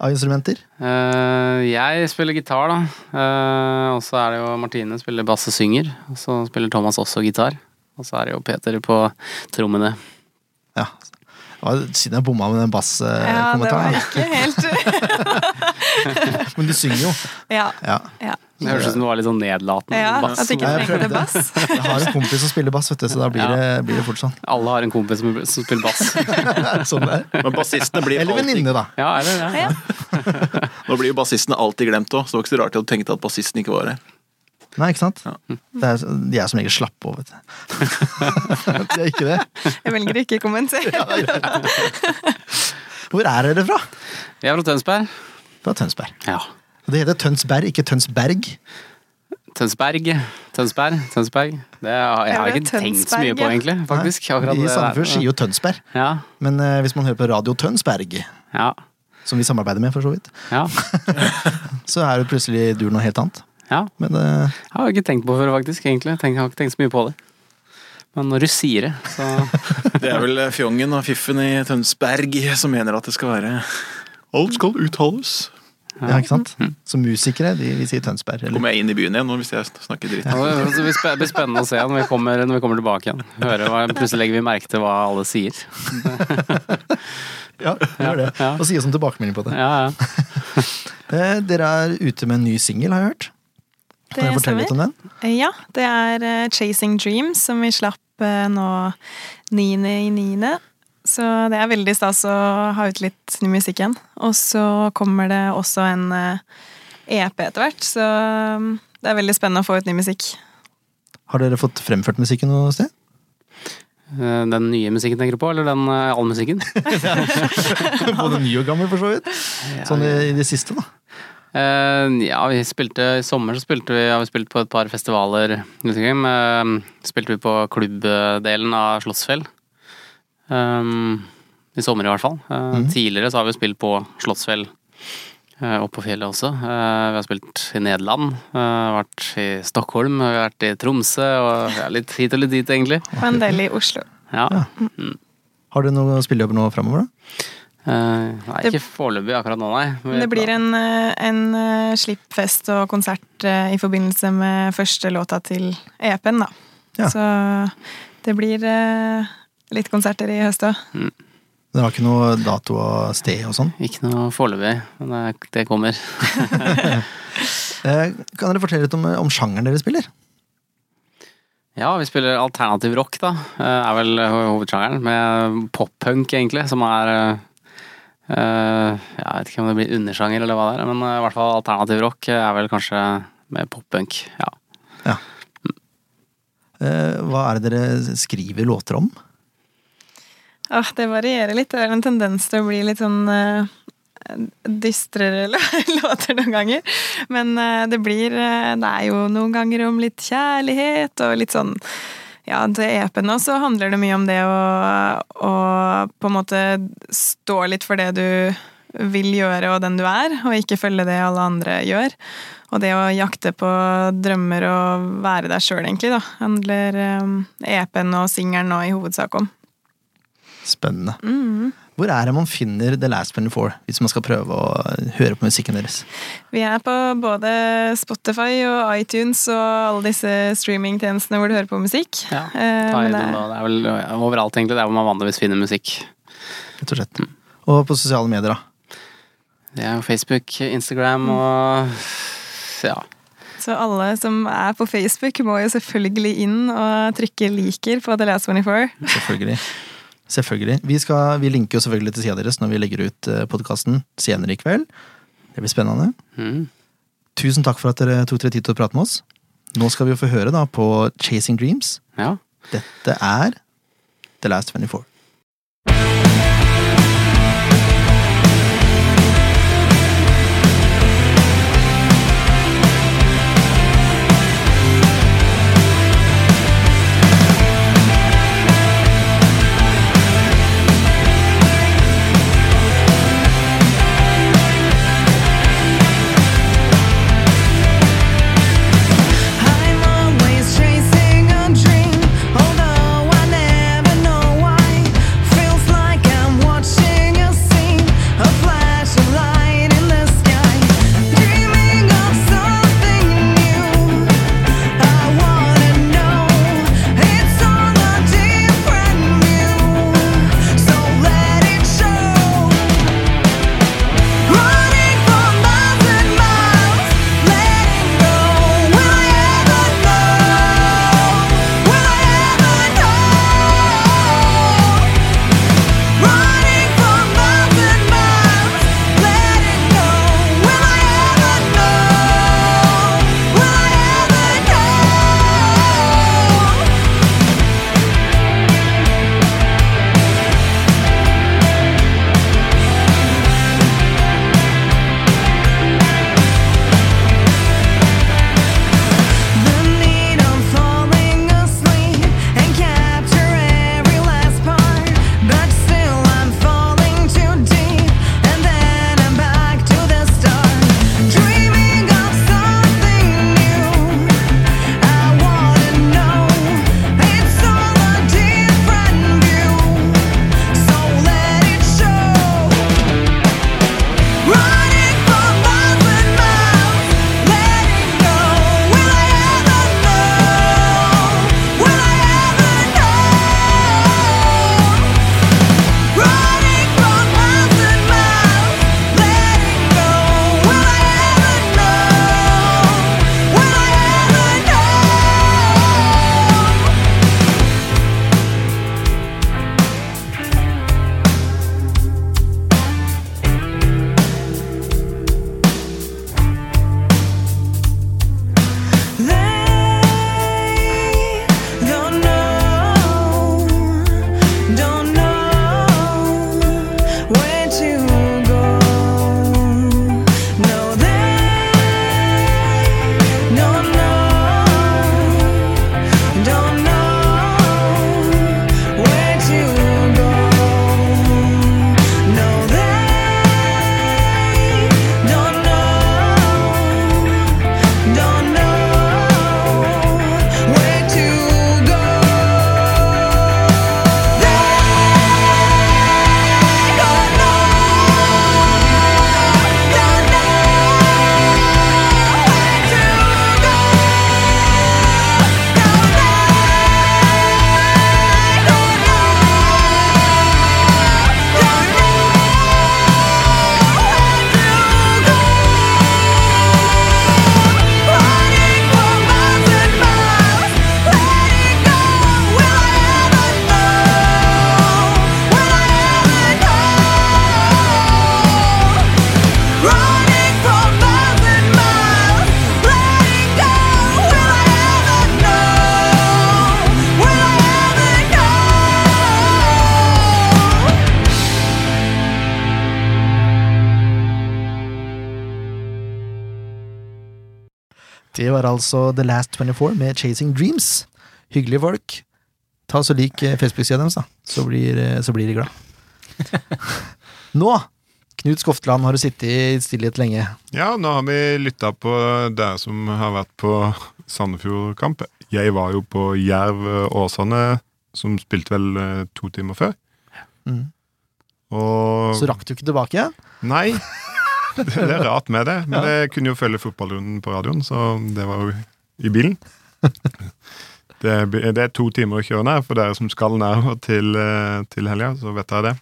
Av instrumenter? Uh, jeg spiller gitar, da. Uh, og så er det jo Martine spiller bass og synger. Og så spiller Thomas også gitar. Og så er det jo Peter på trommene. Ja. Det var Siden jeg bomma med den Ja, det var ikke helt Men du synger jo. Ja. Ja. ja. Det høres ut som du var litt sånn nedlatende. ja bass. at ikke Ja, jeg bass. Jeg har en kompis som spiller bass, vet du, så da blir, Ja. det, blir det fort sånn. Alle har en kompis som, som spiller bass. sånn det er. Men bassistene blir Eller alltid, venninne, da. Ja, eller det? Ja. nå blir jo bassistene alltid glemt òg, så det var ikke så rart at du tenkte at bassisten ikke var her. Nei, ikke sant? Ja. Det er, de er som regel slappe òg, vet du. De er ikke det. Jeg velger å ikke kommentere. Hvor er dere fra? Vi er fra Tønsberg. Fra Tønsberg. Ja. Det heter Tønsberg, ikke Tønsberg. Tønsberg. Tønsberg. Tønsberg. Det har, jeg har Ja, ikke tenkt så mye på, egentlig. Faktisk. Akkurat I. Sandefjord sier jo Tønsberg. Ja. Men uh, hvis man hører på Radio Tønsberg, Ja. som vi samarbeider med, for så vidt, Ja. så er det plutselig du noe helt annet. ja. Men uh, Jeg har ikke tenkt på det før, faktisk. egentlig. Tenk, jeg har ikke tenkt så mye på det. Men når du sier det, så Det er vel fjongen og fiffen i Tønsberg som mener at det skal være Alt skal uttales. ja, ikke sant? Så musikere, de, vi sier Tønsberg. Eller? Kommer jeg inn i byen igjen nå hvis jeg snakker dritt? Ja, Det det blir spennende å se når vi kommer, når vi kommer tilbake igjen. Høre hva, plutselig legger vi merke til hva alle sier. Ja, gjør det. Ja. Og sier som tilbakemelding på det. Ja, ja. Eh, dere er ute med en ny singel, har jeg hørt. Kan jeg fortelle litt om den? Ja, det er eh, Chasing Dreams, som vi slapp eh, nå 9. i 9. Så det er veldig stas å ha ut litt ny musikk igjen. Og så kommer det også en eh, EP etter hvert, så um, det er veldig spennende å få ut ny musikk. Har dere fått fremført musikken noe sted? Eh, Den nye musikken tenker du på, eller den eh, all musikken? Både ny og gammel, for så vidt. Sånn i, i det siste, da. Eh, ja, vi spilte i sommer så spilte vi, har vi spilt på et par festivaler. spilte vi på klubbdelen av Slottsfjell. Um, I sommer, i hvert fall. Uh, mm. Tidligere så har vi spilt på Slottsfjell. Uh, opp på fjellet også. Uh, vi har spilt i Nederland, eh, vært i Stockholm, vi har vært i Tromsø og ja, litt hit og litt dit, egentlig. Og en del i Oslo. Ja. Har du noen spillejobber nå framover, da? Uh, nei, ikke foreløpig akkurat nå, nei. Men det blir en, eh, en eh, slippfest og konsert eh, i forbindelse med første låta til EP-en, da. Ja. Så det blir eh, litt konserter i høst òg. Dere har ikke noe dato og sted og sånn? Ikke noe foreløpig, men det, kommer. Eh, kan dere fortelle litt om, om sjangeren dere spiller? Ja, vi spiller alternativ rock, da. eh, Er vel hovedsjangeren. Med pop-punk, egentlig, som er eh, eh, Jeg vet ikke om det blir undersjanger eller hva det er, men eh, i hvert fall alternativ rock er vel kanskje med pop-punk. Ja. Eh, hva er det dere skriver låter om? Ah, det varierer litt. Det er en tendens til å bli litt sånn uh, dystrere låter noen ganger. Men uh, det blir uh, Det er jo noen ganger om litt kjærlighet og litt sånn Ja, til EP-en så handler det mye om det å, å på en måte stå litt for det du vil gjøre og den du er, og ikke følge det alle andre gjør. Og det å jakte på drømmer og være deg sjøl, egentlig, da, handler um, EP-en og singelen nå i hovedsak om. Spennende. Mm. Hvor er det man finner The Last 24, hvis man skal prøve å høre på musikken deres? Vi er på både Spotify og iTunes og alle disse streamingtjenestene hvor du hører på musikk. Ja, Eh, Tidal, det- er vel overalt, egentlig. Det er hvor man vanligvis finner musikk. Rett og slett. Og på sosiale medier, da? Det er Facebook, Instagram og ja. Så alle som er på Facebook, må jo selvfølgelig inn og trykke liker på The Last 24. Selvfølgelig. Selvfølgelig. Vi, skal, vi linker jo selvfølgelig til sida deres når vi legger ut podkasten senere i kveld. Det blir spennende. Mm. Tusen takk for at dere tok dere tid til å prate med oss. Nå skal vi jo få høre da på Chasing Dreams. ja. Dette er The Last 24. altså The Last 24 med Chasing Dreams. Hyggelige folk. Ta så lik eh, Facebook-sida deres, da. Så blir, eh, så blir de glad. Nå, Knut Skofteland, har du sittet i stillhet lenge. Ja, nå har vi lytta på dere som har vært på Sandefjord-kamp. Jeg var jo på Jerv Åsane, som spilte vel eh, to timer før. Mm. Og Så rakk du ikke tilbake? Nei. Det er rart med det, men jeg kunne jo følge fotballrunden på radioen, så det var jo i bilen. Det er, det er to timer å kjøre ned, for dere som skal ned til, eh, til helga, så vet dere det.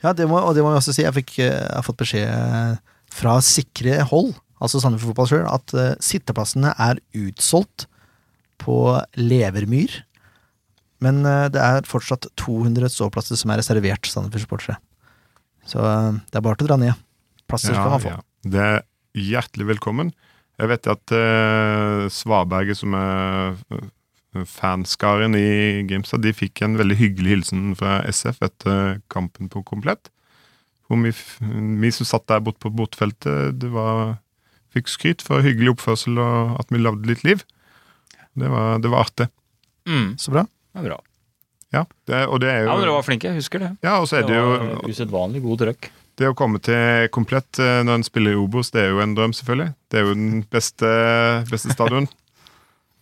Ja, det må, og det må vi også si. Jeg, fikk, eh, jeg har fått beskjed eh, fra sikre hold, altså Sandefjord Fotball sjøl, at sitteplassene er utsolgt på Levermyr. Men det er fortsatt 200 ståplasser som er reservert Sandefjord-supportere. Så det er bare til å dra ned. Plasser skal man få. ja. Det er hjertelig velkommen. Jeg vet at uh, Svaberget, som er eh, fanskaren i Grimstad, de fikk en veldig hyggelig hilsen fra SF etter kampen på Komplett. Hvor vi, vi som satt der borte på bortfeltet, det var, fikk skryt for hyggelig oppførsel og at vi lagde litt liv. Det var, det var artig. Mm, Så bra. det er bra. Ja, det, og det er jo Ja, men dere var flinke, jeg husker det. Ja, og så er det jo var usedvanlig god trøkk. Det å komme til komplett eh, når en spiller i Obos, det er jo en drøm, selvfølgelig. Det er jo den beste, beste stadion.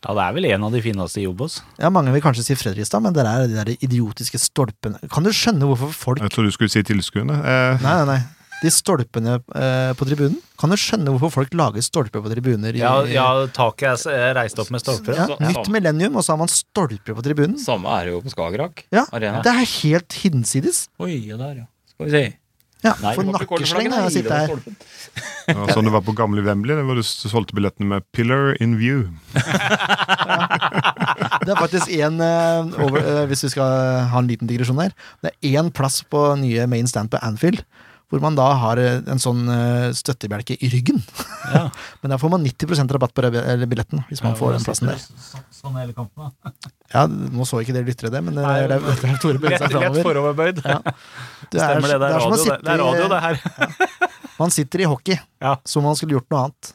Ja, det er vel en av de fineste i Obos. Ja, Mange vil kanskje si Fredrikstad, men det er de der idiotiske stolpene. Kan du skjønne hvorfor folk Jeg tror du skulle si tilskuerne. Eh, Nei, nei, nei. De stolpene eh, på tribunen. Kan du skjønne hvorfor folk lager stolper på tribuner? I, Ja, ja taket er reist opp med stolper. Ja, så- Nytt millennium, og så har man stolper på tribunen. Samme er det jo på Skagerrak Ja, arena. Det er helt hinsides. Oi, ja der, ja. Skal vi se. Ja, Nei, for var nakkesleng har jeg sittet her. Ja, sånn det var på gamle Wembley, det hvor du solgte billettene med 'Pillar in view'. Det er faktisk én Hvis vi skal ha en liten digresjon her. Det er én plass på nye main stand på Anfield hvor man da har eh, en sånn eh, støttebjelke i ryggen. Ja. Men der får man 90% rabatt på billetten hvis man får den plassen der. Sånn hele kampen, da. Ja, Nå så ikke dere lyttere det, men det er, det er, det Tore Lett, seg lett foroverbøyd. Ja. Det er, Stemmer det. Det det er radio, det. Det er radio, det her. man sitter i hockey Ja. som om man skulle gjort noe annet.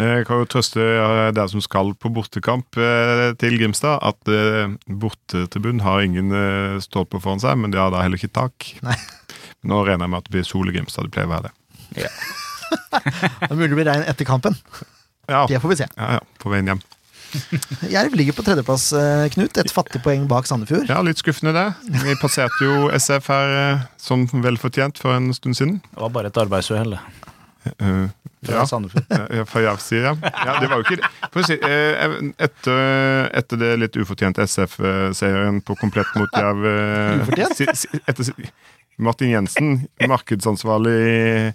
Jeg kan jo trøste deg dere som skal på bortekamp eh, til Grimstad, at eh, bortetribunen har ingen eh, stolper foran seg, men de har da heller ikke tak. Nei. Nå regner jeg med at det blir sol i Grimstad. Det pleier å være det. Det er mulig det blir regn etter kampen. Ja, Det får vi se. ja, ja på veien hjem. Jerv ligger på tredjeplass, eh, Knut. Et fattig poeng bak Sandefjord. Ja, litt skuffende det. Vi passerte jo SF her eh, som velfortjent for en stund siden. Det var bare et arbeidsuhell det. Uh, fra ja. Sandefjord. Ja, Fra Jerv, sier ja. ja. Det var jo ikke det. For å si, eh, etter, etter det litt ufortjente SF-seieren på komplett mot Jerv eh, Ufortjent? si- si- etter, Martin Jensen, markedsansvarlig i,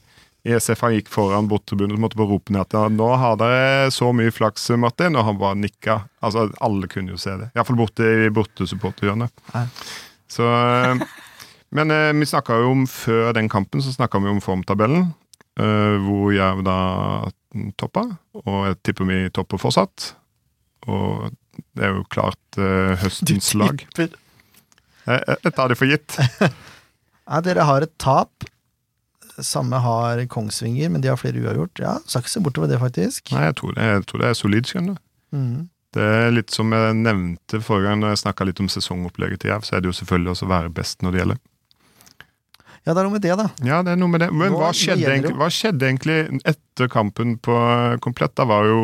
i SF, han gikk foran borttribunen og måtte bare rope ned at nå har dere så mye flaks, Martin, og han bare nikka. Altså, alle kunne jo se det. Iallfall borte i bortesupporterhjørnet. Så eh, Men eh, vi snakka jo om før den kampen så vi om formtabellen. eh, hvor Jerv da toppa, og jeg tipper vi topper fortsatt. Og det er jo klart eh, høstens lag. Jeg, jeg, jeg tar det for gitt. Ja, dere har et tap. Samme har Kongsvinger, men de har flere uavgjort. Ja, skal ikke se bortover det, faktisk. Nei, jeg tror det, jeg tror det er solid, skjønner du. Mhm. Det er litt som jeg nevnte forrige gang når jeg snakka litt om sesongopplegget til Jerv, så er det jo selvfølgelig også å være best når det gjelder. Ja, det er noe med det, da. Ja, det er noe med det. Men Nå- hva skjedde, egentlig, hva skjedde egentlig etter kampen på Komplett? Da var jo,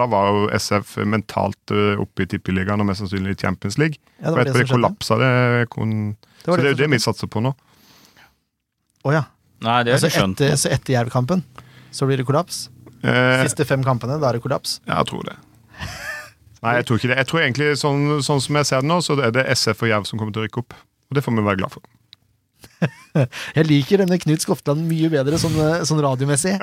da var jo SF mentalt oppe i Tippeligaen og mest sannsynlig i Champions League. Ja, det var og etterpå det kollapsa det. Kon... Det så det er jo det vi satser på nå. Å ja. Nei, det er Altså ikke skjønt. etter, så etter Jerv-kampen så blir det kollaps? Eh, Siste fem kampene, da er det kollaps? ja, jeg tror det. Nei, jeg tror ikke det. Jeg tror egentlig sånn, sånn som jeg ser det nå, så er det SF og Jerv som kommer til å rykke opp. Og det får vi være glad for. Jeg liker denne Knut Skofteland mye bedre sånn, eh, sånn radiomessig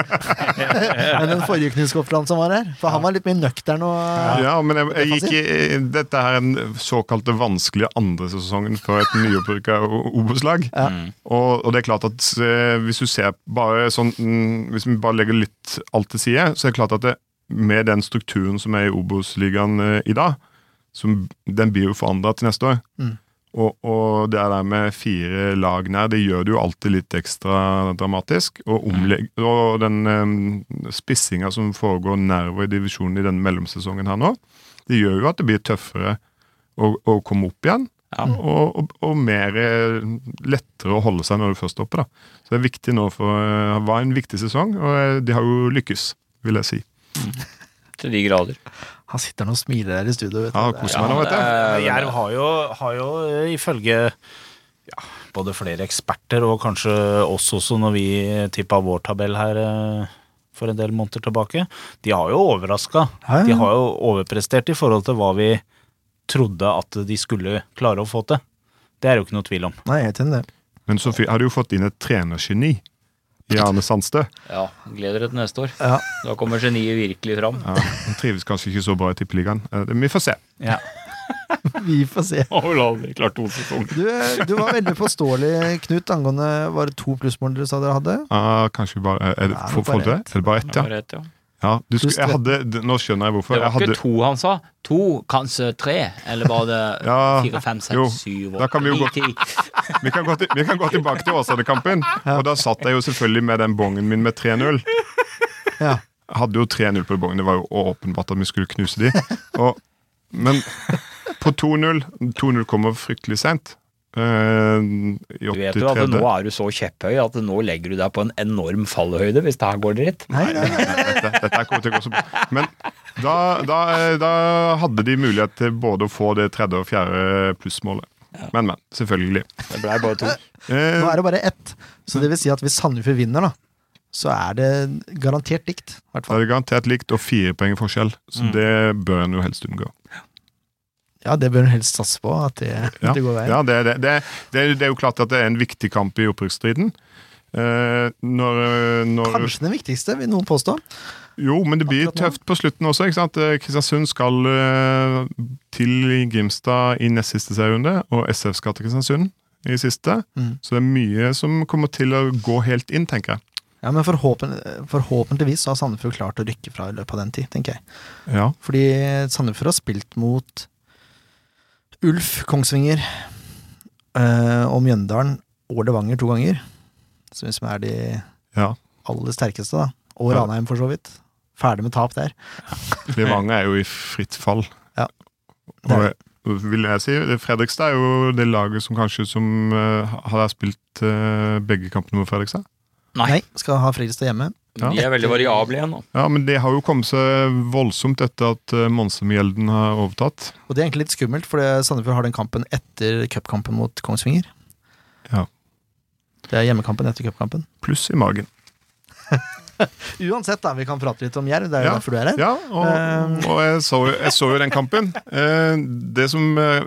enn den forrige Knut Skofteland som var her. For han var litt mer nøktern og Ja, men jeg, jeg gikk i Dette er den såkalte vanskelige andre sesongen for et nyopprykka Obos-lag. Ja. Og, og det er klart at eh, hvis du ser bare sånn mm, Hvis vi bare legger litt alt til side, så er det klart at det, med den strukturen som er i Obos-ligaen eh, i dag, som, den blir jo forandra til neste år. Mm. Og, og det der med fire lag nær, det gjør det jo alltid litt ekstra dramatisk. Og, omlegg, og den um, spissinga som foregår nedover i divisjonen i denne mellomsesongen her nå, det gjør jo at det blir tøffere å, å komme opp igjen. Og, og, og mer eh, lettere å holde seg når du først er oppe. da. Så det er viktig nå for eh, Det var en viktig sesong, og eh, de har jo lykkes, vil jeg si. Til de grader. Han sitter nå og smiler der i studio. Vet. Ja, koser meg nå, vet du. Eh, Jerv har jo, har jo eh, ifølge ja, både flere eksperter og kanskje oss også, når vi tippa vår tabell her eh, for en del måneder tilbake, de har jo overraska. De har jo overprestert i forhold til hva vi trodde at de skulle klare å få til. Det er jo ikke noe tvil om. Nei, jeg er i det. Men så har du jo fått inn et trenergeni i Arne Sandstø. Ja, gleder deg til neste år. Ja. Da kommer geniet virkelig fram. Ja, han trives kanskje ikke så bra i Tippeligaen. Eh, Vi får se. Ja. Vi får se. Du, du var veldig påståelig, Knut, angående Var det to plussmål dere sa dere hadde? Ah, kanskje bare Er det Nei, for, bare det? ett. Er det bare ett, Det ja? var rett, ja. Ja du skulle, jeg hadde, nå skjønner jeg hvorfor. Det Jeg var hadde, ikke to han sa. To, kanskje tre. Eller var det Ja, fire, fem, jo. seks, syv, Da vi åtte, gå- ni, ti? vi, kan gå til, vi kan gå tilbake til Åsane-kampen. Og da satt jeg jo selvfølgelig med den bongen min med 3-0. Ja. Jeg hadde jo 3-0 på bongen. Det var jo åpenbart at vi skulle knuse de. Og, men på 2-0 2-0 kommer fryktelig seint. Eh, Du vet jo at nå er du så kjepphøy at nå legger du deg på en enorm fallhøyde hvis det her går dritt. Nei, nei, nei. dette, dette her kommer til å gå så bra. Men da, da, da hadde de mulighet til både å få det tredje og fjerde plussmålet. Men, men. Selvfølgelig. Det blei bare to. Eh, Nå er det bare ett. Så det vil si at hvis Sandefjord vinner, da, så er det garantert likt. Det er det garantert likt og fire poeng forskjell, så Mm. det bør en jo helst unngå. Ja, det bør en helst satse på, at det, Ja, det går veien. ja det, det, det, det, er- jo klart at det er en viktig kamp i opprykksstriden. Eh, når, når Kanskje den viktigste, vil noen påstå. Jo, men det blir tøft på slutten også. ikke sant? Eh, Kristiansund skal eh, til Grimstad i nest siste serierunde, og SF skal til Kristiansund i siste. Mm. Så det er mye som kommer til å gå helt inn, tenker jeg. Ja, Men forhåpen, forhåpentligvis så har Sandefjord klart å rykke fra i løpet av den tid, tenker jeg. Ja. Fordi Sandefjord har spilt mot Ulf, Kongsvinger eh, og Mjøndalen og Levanger to ganger. Som liksom er de ja. aller sterkeste, da. Og Ranheim, for så vidt. Ferdig med tap der. Levanger er jo i fritt fall. Ja. Og vil jeg si, Fredrikstad er jo det laget som kanskje som uh, har spilt uh, begge kampene mot Fredrikstad. Nei, skal ha Fredrikstad hjemme. Ja. De er veldig variable igjen nå. Ja, men det har jo kommet seg voldsomt etter at Monsemgjelden har overtatt. Og det er egentlig litt skummelt, for Sandefjord har den kampen etter cupkampen mot Kongsvinger. Ja. Det er hjemmekampen etter cupkampen. Pluss i magen. Uansett, da, vi kan prate litt om Jerv. Det er jo Ja. derfor du er her. Ja, og, Eh. og jeg, så, jeg så jo den kampen. Eh, det som eh,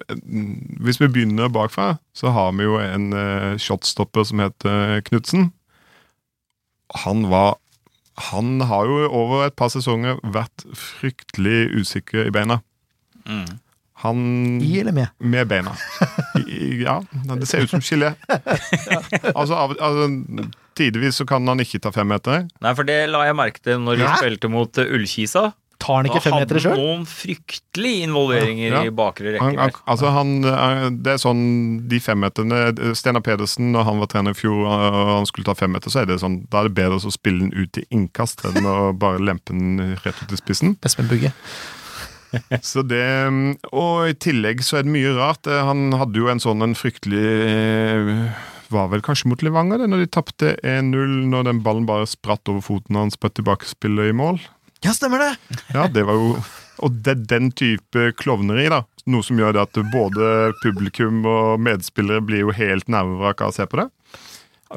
Hvis vi begynner bakfra, så har vi jo en eh, shotstopper som heter Knutsen. Han var Han har jo over et par sesonger vært fryktelig usikker i beina. Han I eller med? Med beina. I, ja, det ser ut som gelé. altså, av, altså, tidvis så kan han ikke ta femmeter. Nei, for det la jeg merke til når Hæ? spilte mot eh, Ullkisa. Tar han ikke Da hadde sjøl? han noen fryktelige involveringer Ja. i bakre rekke. han, altså han, eh, det er sånn De femmeterne Steinar Pedersen, når han var trener i fjor og han skulle ta femmeter, så er det sånn Da er det bedre å spille den ut i innkast enn å bare lempe den rett ut i spissen. Espen Bugge. Så det Og i tillegg så er det mye rart. Eh, Han hadde jo en sånn en fryktelig eh, Var vel kanskje mot Levanger, det, når de tapte 1-0, når den ballen bare spratt over foten hans på et tilbakespillet i mål. Ja, stemmer det! Ja, det var jo Og det er den type klovneri, da. Noe som gjør det at både publikum og medspillere blir jo helt nervevrak av å se på det.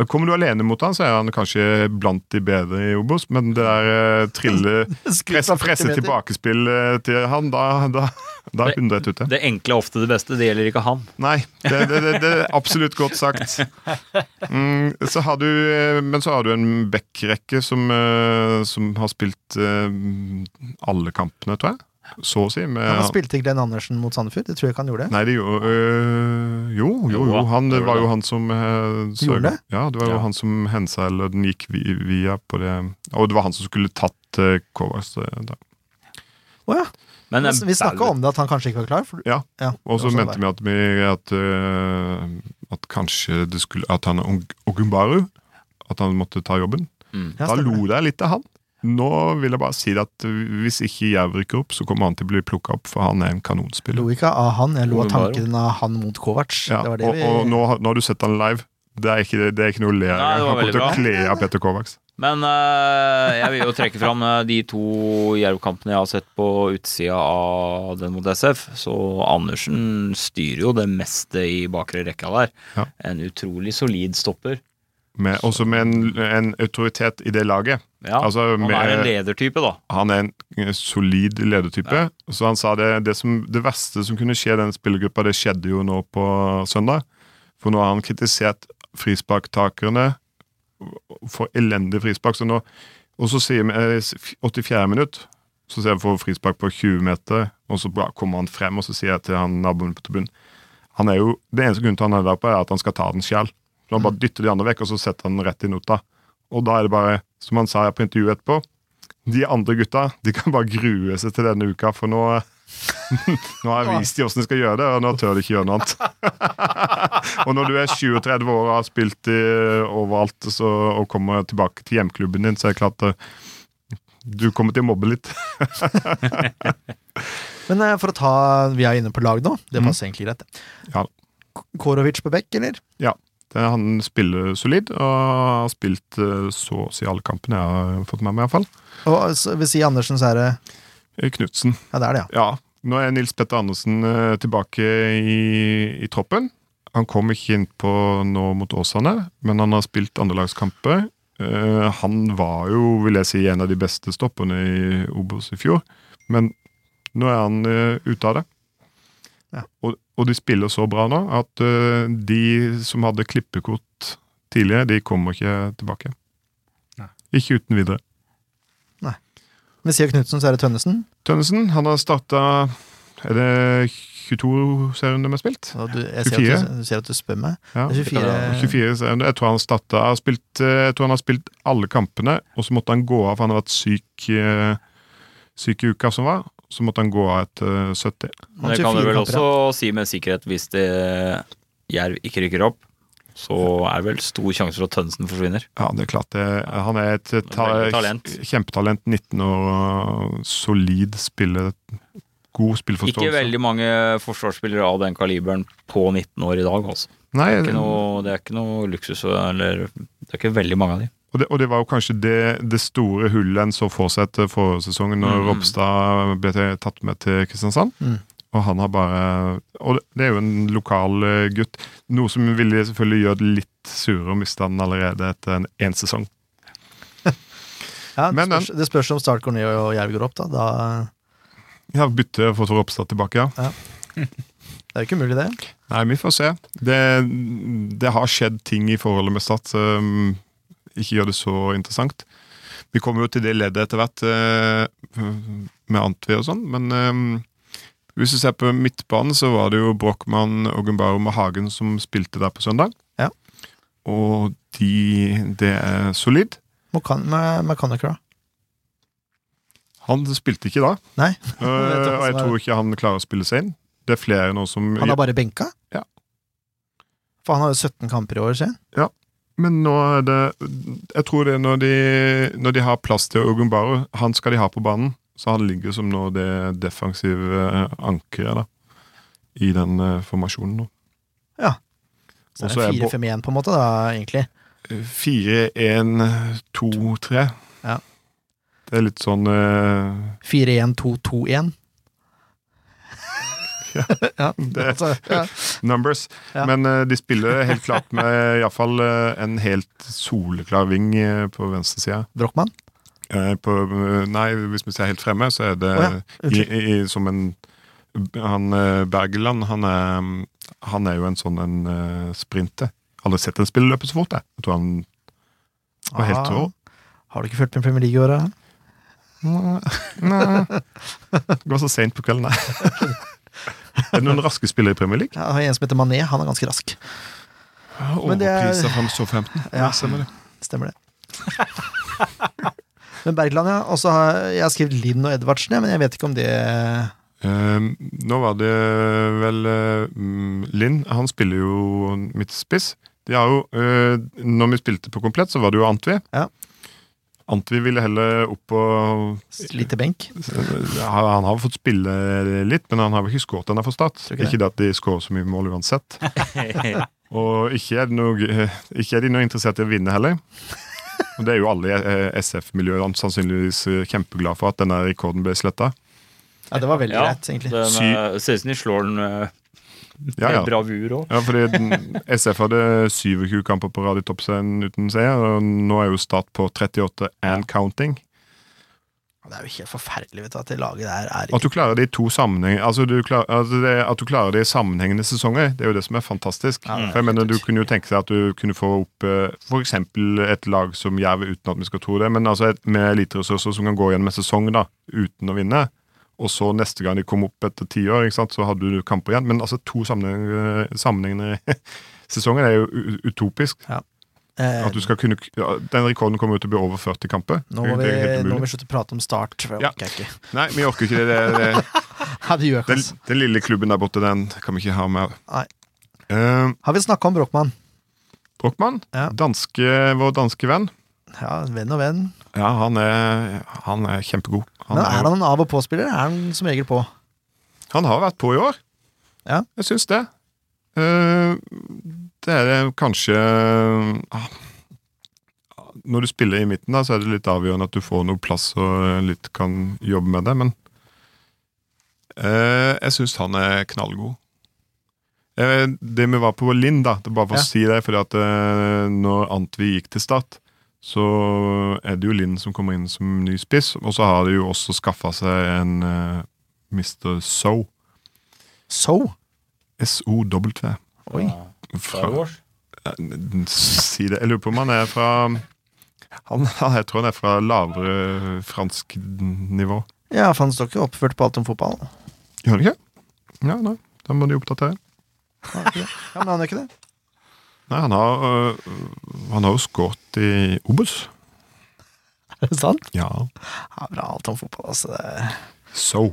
Kommer du alene mot han, så er han kanskje blant de bedre i Obos, men det der eh, trille Skutt Presse, presse tilbakespill eh, til han, da, da, da er hundre ett ute. Det enkle er ofte det beste. Det gjelder ikke han. Nei, det, det, det, det er absolutt godt sagt. Mm, så har du, eh, men så har du en backrekke som, som har spilt alle kampene, tror jeg. Så å si. Med, Han spilte Glenn Andersen mot Sandefjord. Det tror jeg ikke han gjorde. Nei, det gjorde øh, Jo, jo, jo. Han, det var jo han som uh, Gjorde det? Ja, det var jo Ja. han som hensa, eller den gikk via på det Og det var han som skulle tatt øh, Kovacs. eh, da. Å ja. Men Men vi snakka om det, at han kanskje ikke var klar. For, Ja. ja Og så mente sånn vi at, vi at, øh, at kanskje det skulle At han Og- Ogumbaru At han måtte ta jobben. Mm. Da lo jeg litt av han. Nå vil jeg bare si at hvis ikke Jerv rykker opp, så kommer han til å bli plukka opp, for han er en kanonspiller. lo ikke av han, jeg lo av tanken av han mot Kovac. Ja, det var det og, vi og nå, har- nå har du sett han live. Det er ikke, det er ikke noe å le av. Han kommer til å kle av Petter Kovacs. Men øh, jeg vil jo trekke fram eh, de to Jerv-kampene jeg har sett på utsida av den mot SF. Så Andersen styrer jo det meste i bakre rekka der. Ja. En utrolig solid stopper. Med, også med en, en autoritet i det laget. Ja, Altså, han med- er en ledertype, da. Han er en eh, solid ledertype. Så han sa det, det, som, det verste som kunne skje i den spillergruppa, det skjedde jo nå på søndag. For nå har han kritisert frisparktakerne for elendig frispark. Så nå, og så sier vi eh, 84 minutt, så ser vi for frispark på 20 meter, og så kommer han frem, og så sier jeg til han naboen på tribunen han er jo, Det eneste grunnen til han er der på, er at han skal ta den sjøl. Så han bare dytter de andre vekk, og så setter han rett i nota. Og da er det bare, som han sa på intervjuet etterpå, de andre gutta de kan bare grue seg til denne uka, for nå nå har jeg vist de hvordan de skal gjøre det, og nå tør de ikke gjøre noe annet. og når du er 37 år og har spilt i, overalt så, og kommer tilbake til hjemklubben din, så er det klart at du kommer til å mobbe litt. Men eh, for å ta Vi er inne på lag nå. Det passer passer egentlig greit. Ja. Korovic på bekk, eller? Det, han spiller solid, og har spilt eh, så å si alle kampene jeg har fått med meg, iallfall. Og så, ved siden av Andersen så er det Knutsen. Ja, det er det, ja. Ja, nå er Nils Petter Andersen eh, tilbake i, i troppen. Han kom ikke innpå nå mot Åsane, men han har spilt andrelagskamper. Eh, han var jo, vil jeg si, en av de beste stopperne i Obos i fjor. Men nå er han eh, ute av det. Ja. Og, og de spiller så bra nå at uh, de som hadde klippekort tidligere, de kommer ikke tilbake. Nei. Ikke uten videre. Ved siden av Knutsen så er det Tønnesen. Tønnesen han har starta Er det 22 serierunder vi har spilt? Ja, du, jeg ser 24. at du, du ser at du spør meg. Ja, Det er 24. 24 serierunder. Jeg tror han starta har spilt, eh, Jeg tror han har spilt alle kampene, og så måtte han gå av, for han har vært syk, eh, syk i uka som var. Så måtte han gå av etter 70. Han Det kan 24 du vel også si med sikkerhet hvis det Jerv ikke rykker opp. Så er det vel stor sjanse for at Tønnesen forsvinner. Ja, det er klart det. Han er et ta, talent. kjempetalent. 19 år, solid spiller. God spillforståelse. Ikke veldig mange forsvarsspillere av den kaliberen på 19 år i dag. Altså. Nei, Det, er noe, det er ikke noe luksus, eller det er ikke veldig mange av de. Og det, og det var jo kanskje det, det store hullet en så for seg etter forrige sesong, når Mm. Ropstad ble tatt med til Kristiansand. Mm. Og han har bare Og det- er jo en lokal eh, gutt. Noe som ville selvfølgelig gjøre det litt surere å miste han allerede etter en én sesong. Ja, det, Men spørs, det spørs om Start går ned og Jerv går opp, da. da. Ja, bytte for Ropstad tilbake, ja. Det er jo ikke umulig, det. Nei, vi får se. Det, det har skjedd ting i forholdet med Start som ikke gjør det så interessant. Vi kommer jo til det leddet etter hvert eh, med Antvi og sånn, men eh, hvis du ser på midtbanen, så var det jo Brochmann, Ogunbarum og Hagen som spilte der på søndag. Ja. Og de, det er solid. Mokan- Me- Mechanic, da. Han spilte ikke da, Nei. eh, og jeg tror ikke han klarer å spille seg inn. Det er flere nå som Han er bare benka? Ja. For han har jo 17 kamper i år, siden. jeg. Men nå er det Jeg tror det er når de, når de har plass til Ogunbaru Han skal de ha på banen, så han ligger som nå det defensive eh, ankeret da, i den eh, formasjonen nå. Så Og det så er det 4-5-1 på en måte, da, egentlig. 4-1-2-3. Ja. Det er litt sånn uh... 4-1-2-2-1. Ja. Det- Altså, ja. numbers. Ja. Men uh, de spiller helt klart med iallfall uh, en helt soleklar ving uh, på venstresida. Brochmann? Uh, på, eh, nei, hvis vi ser helt fremme, så er det oh, i, i, som en Han eh, Bergeland, han er, han er jo en sånn en sprinter. Aldri sett en spiller løpe så fort, jeg. Jeg tror han var helt Ah. rå. Har du ikke fulgt med Premier League i året? Nei. Nei. Det går så seint på kvelden, nei. er det noen raske spillere i Premier League? Ja, Jeg har en som heter Mané, han er ganske rask. Men det er- Overpriser fra Southampton. Ja. Ja, stemmer det. Stemmer det. Men Bergland, ja. Også har jeg har skrevet Linn og Edvardsen, men jeg vet ikke om det Eh, nå var det vel eh, mm, Linn, han spiller jo midtspiss. De har jo, eh, når vi spilte på komplett, så var det jo Antvi. Ja. Antvi ville heller opp og Lite benk. Han har fått spille litt, men han har vel ikke skåret ennå for Start. Ikke. Ikke det at de skårer så mye mål uansett. Og ikke er, noe, ikke er de noe interessert i å vinne heller. Og det er jo alle i eh, SF-miljøene sannsynligvis kjempeglade kjempeglad for at denne rekorden ble sletta. Ja, det var veldig Ja, greit, egentlig. Den, Sy- eh, ser ut som de slår den eh, Ja, ja. bravur òg. Ja, fordi SF hadde 27 kamper på rad i toppserien uten seier, og nå er jo Start på 38 and counting. Det er jo helt forferdelig vet du, at det laget der er At du klarer det i to sammenheng altså du klarer, altså det, At du klarer det i sammenhengende sesonger, det er jo det som er fantastisk. Ja, er For jeg mener, Du kunne jo tenke seg at du kunne få opp f.eks. for eksempel et lag som Jerv, uten at vi skal tro det, men altså et, med eliteressurser som kan gå gjennom en sesong da, uten å vinne. Og så neste gang de kom opp etter ti år, så hadde du kamper igjen. Men altså to sammenhengende, sesonger er jo utopisk. utopisk. eh, At du skal kunne, ja, Den rekorden kommer jo til å bli over 40 kamper. Nå må vi, nå må vi slutte å prate om Start, for jeg Ja. orker ikke. Nei, vi orker ikke det. det, det Ja, det den, den lille klubben der borte, den kan vi ikke ha med. Nei. Eh, Har vi snakka om Brochmann? Brochmann, Ja. danske, vår danske venn. Ja, venn og venn. Ja, han er, han er kjempegod. Han, Men er, han en av- og på-spiller? Er han som regel på? han har vært på i år. Ja. Jeg syns det. Eh, det er det kanskje ah, Når du spiller i midten, da, så er det litt avgjørende at du får noe plass og litt kan jobbe med det, men eh, jeg syns han er knallgod. Eh, det vi var på Linn, da, det er bare for Ja. å si det, fordi at eh, når Antvi gikk til Start, så er det jo Linn som kommer inn som ny spiss, og så har de jo også skaffa seg en uh, Mr. So. So? S-O-W. Oi. Fra, fra Si det. Jeg lurer på om han er fra han, Jeg tror han er fra lavere fransk nivå. Ja, for han står ikke oppført på alt om fotball. Gjør han ikke? Ja, nei. Da må de oppdatere. Ja. Ja, men han gjør ikke det. Nei, han har, øh, han har jo skåret i Obos. Er det sant? Ja. Ja, bra alt om fotball, altså. So.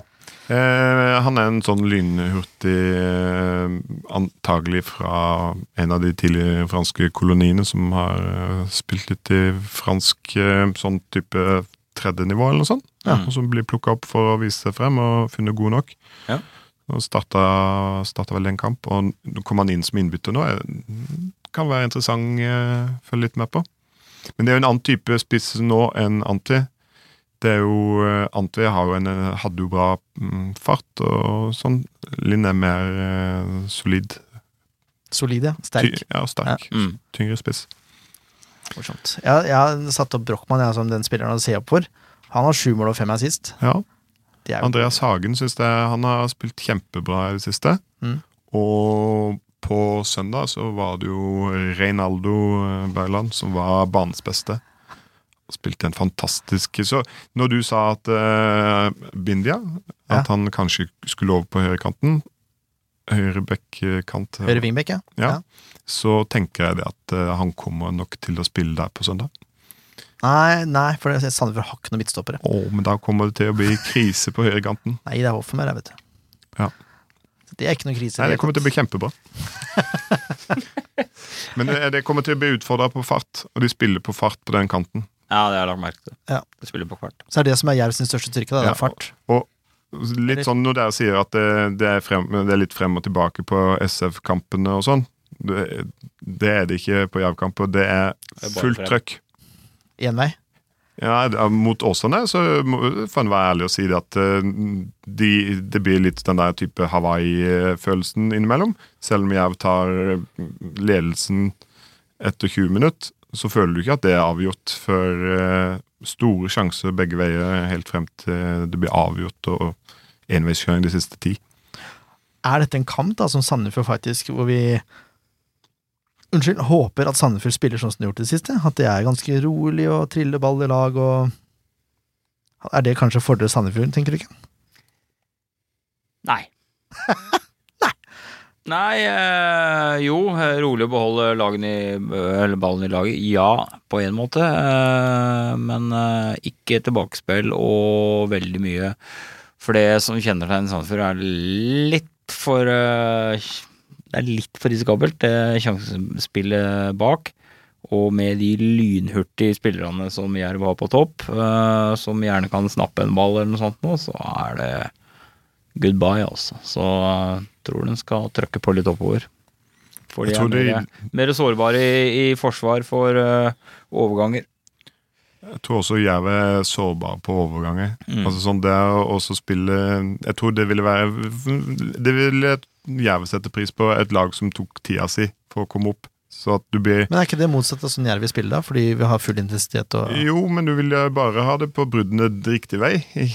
Eh, han er en sånn lynhurtig eh, Antagelig fra en av de tidligere franske koloniene som har eh, spilt litt i fransk eh, sånn type tredje nivå eller noe sånt. Ja. Og som blir plukka opp for å vise seg frem og funnet god nok. Ja. Starta, starta vel en kamp, og nå kom han inn som innbytter nå. Eh, Kan være interessant å følge litt med på. Men det er jo en annen type spiss nå enn Anti. Det er jo eh, Antwi har jo en, eh, hadde jo bra mm, fart og sånn. Linn er mer eh, solid. Solid, ja. Sterk. Ty, ja, sterk. Mm. Tyngre spiss. Morsomt. Jeg, jeg har satt opp Brochmann som den spilleren å se opp for. Han har sju mål og fem assist. Ja. Andreas Hagen syns jeg han har spilt kjempebra i det siste. Mm. Og på søndag så var det jo Reinaldo eh, Berland som var banens beste. Spilte en fantastisk Så når du sa at uh, Bindia At han kanskje skulle over på høyrekanten Høyre bekkkant Høyre vingbekk, ja. Ja. Så tenker jeg det at uh, han kommer nok til å spille der på søndag. Nei, nei, for det- Sandefjord har ikke noen midtstoppere. Å, men da kommer det til å bli krise på høyrekanten. Nei, det er Hoffenberg, mer, vet du. Ja. Det er ikke noe krise. Nei, det kommer til å bli kjempebra. Men det, det kommer til å bli utfordra på fart, og de spiller på fart på den kanten. Ja, det har jeg lagt merke til. Ja. De spiller på fart. Så er det som er Jerv sin største styrke, da, det Ja. er fart. Og litt sånn når dere sier at det, det, er, frem, det er litt frem og tilbake på SF-kampene og sånn, det, det er det ikke på Jerv-kamper. Det er Det er fullt trøkk. Én vei. Ja, Mot Åsane så får en være ærlig og si det at eh, de, det blir litt den der type Hawaii-følelsen innimellom. Selv om Jerv tar eh, ledelsen etter 20 minutter, så føler du ikke at det er avgjort før eh, store sjanser begge veier helt frem til det blir avgjort og enveiskjøring de siste ti. Er dette en kamp da, som Sandefjord faktisk, hvor vi Unnskyld, håper at Sandefjord spiller sånn som de har gjort i det siste? At det er ganske rolig og triller ball i lag og Er det kanskje fordel Sandefjord, tenker du ikke? Nei. Nei, eh, jo, eh, rolig å beholde i, eller ballen i laget. Ja, på en måte. Øh, men eh, ikke tilbakespill og veldig mye For det som kjennetegner Sandefjord, er litt for Det er litt for risikabelt, det sjansespillet bak. Og med de lynhurtige spillerne som Jerv har på topp, eh, som gjerne kan snappe en ball eller noe sånt nå, så er det goodbye, altså. Så jeg tror den skal trykke på litt oppover. For de er mer, de- mer sårbare i, i forsvar for uh, overganger. Jeg tror også Jerv er sårbar på overganger. Mm. Altså sånn det å spille Jeg tror det ville være Det ville Jerv sette pris på, et lag som tok tida si for å komme opp. Så at du blir Men er ikke det motsatt av sånn Jerv vil spille, da? Fordi vi har full intensitet og Jo, men du vil jo bare ha det på bruddene riktig vei.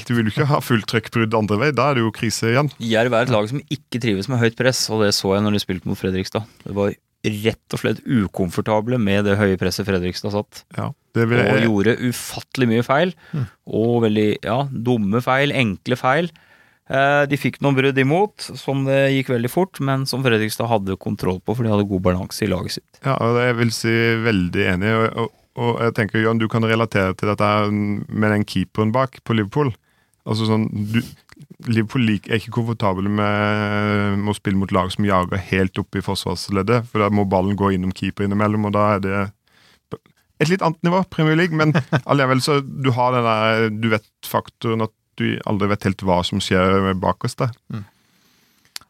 Du vil jo ikke ha fullt trøkkbrudd andre vei. Da er det jo krise igjen. Jerv er et lag som ikke trives med høyt press, og det så jeg når de spilte mot Fredrikstad. Det var rett og slett ukomfortable med det høye presset Fredrikstad satt. Ja, det vil Og gjorde ufattelig mye feil. Mm. Og veldig ja, dumme feil, enkle feil. Eh, De fikk noen brudd imot, som det gikk veldig fort, men som Fredrikstad hadde kontroll på, for de hadde god balanse i laget sitt. ja, og jeg vil si veldig enig. Og, og jeg tenker, Jørn, du kan relatere til dette med den keeperen bak på Liverpool. Altså sånn, du, Liverpool er ikke komfortable med, med å spille mot lag som jager helt opp i forsvarsleddet. For da må ballen gå innom keeper innimellom, og da er det et litt annet nivå, Premier League. Men allikevel så du har den der du vet-faktoren at du aldri vet helt hva som skjer bak oss der.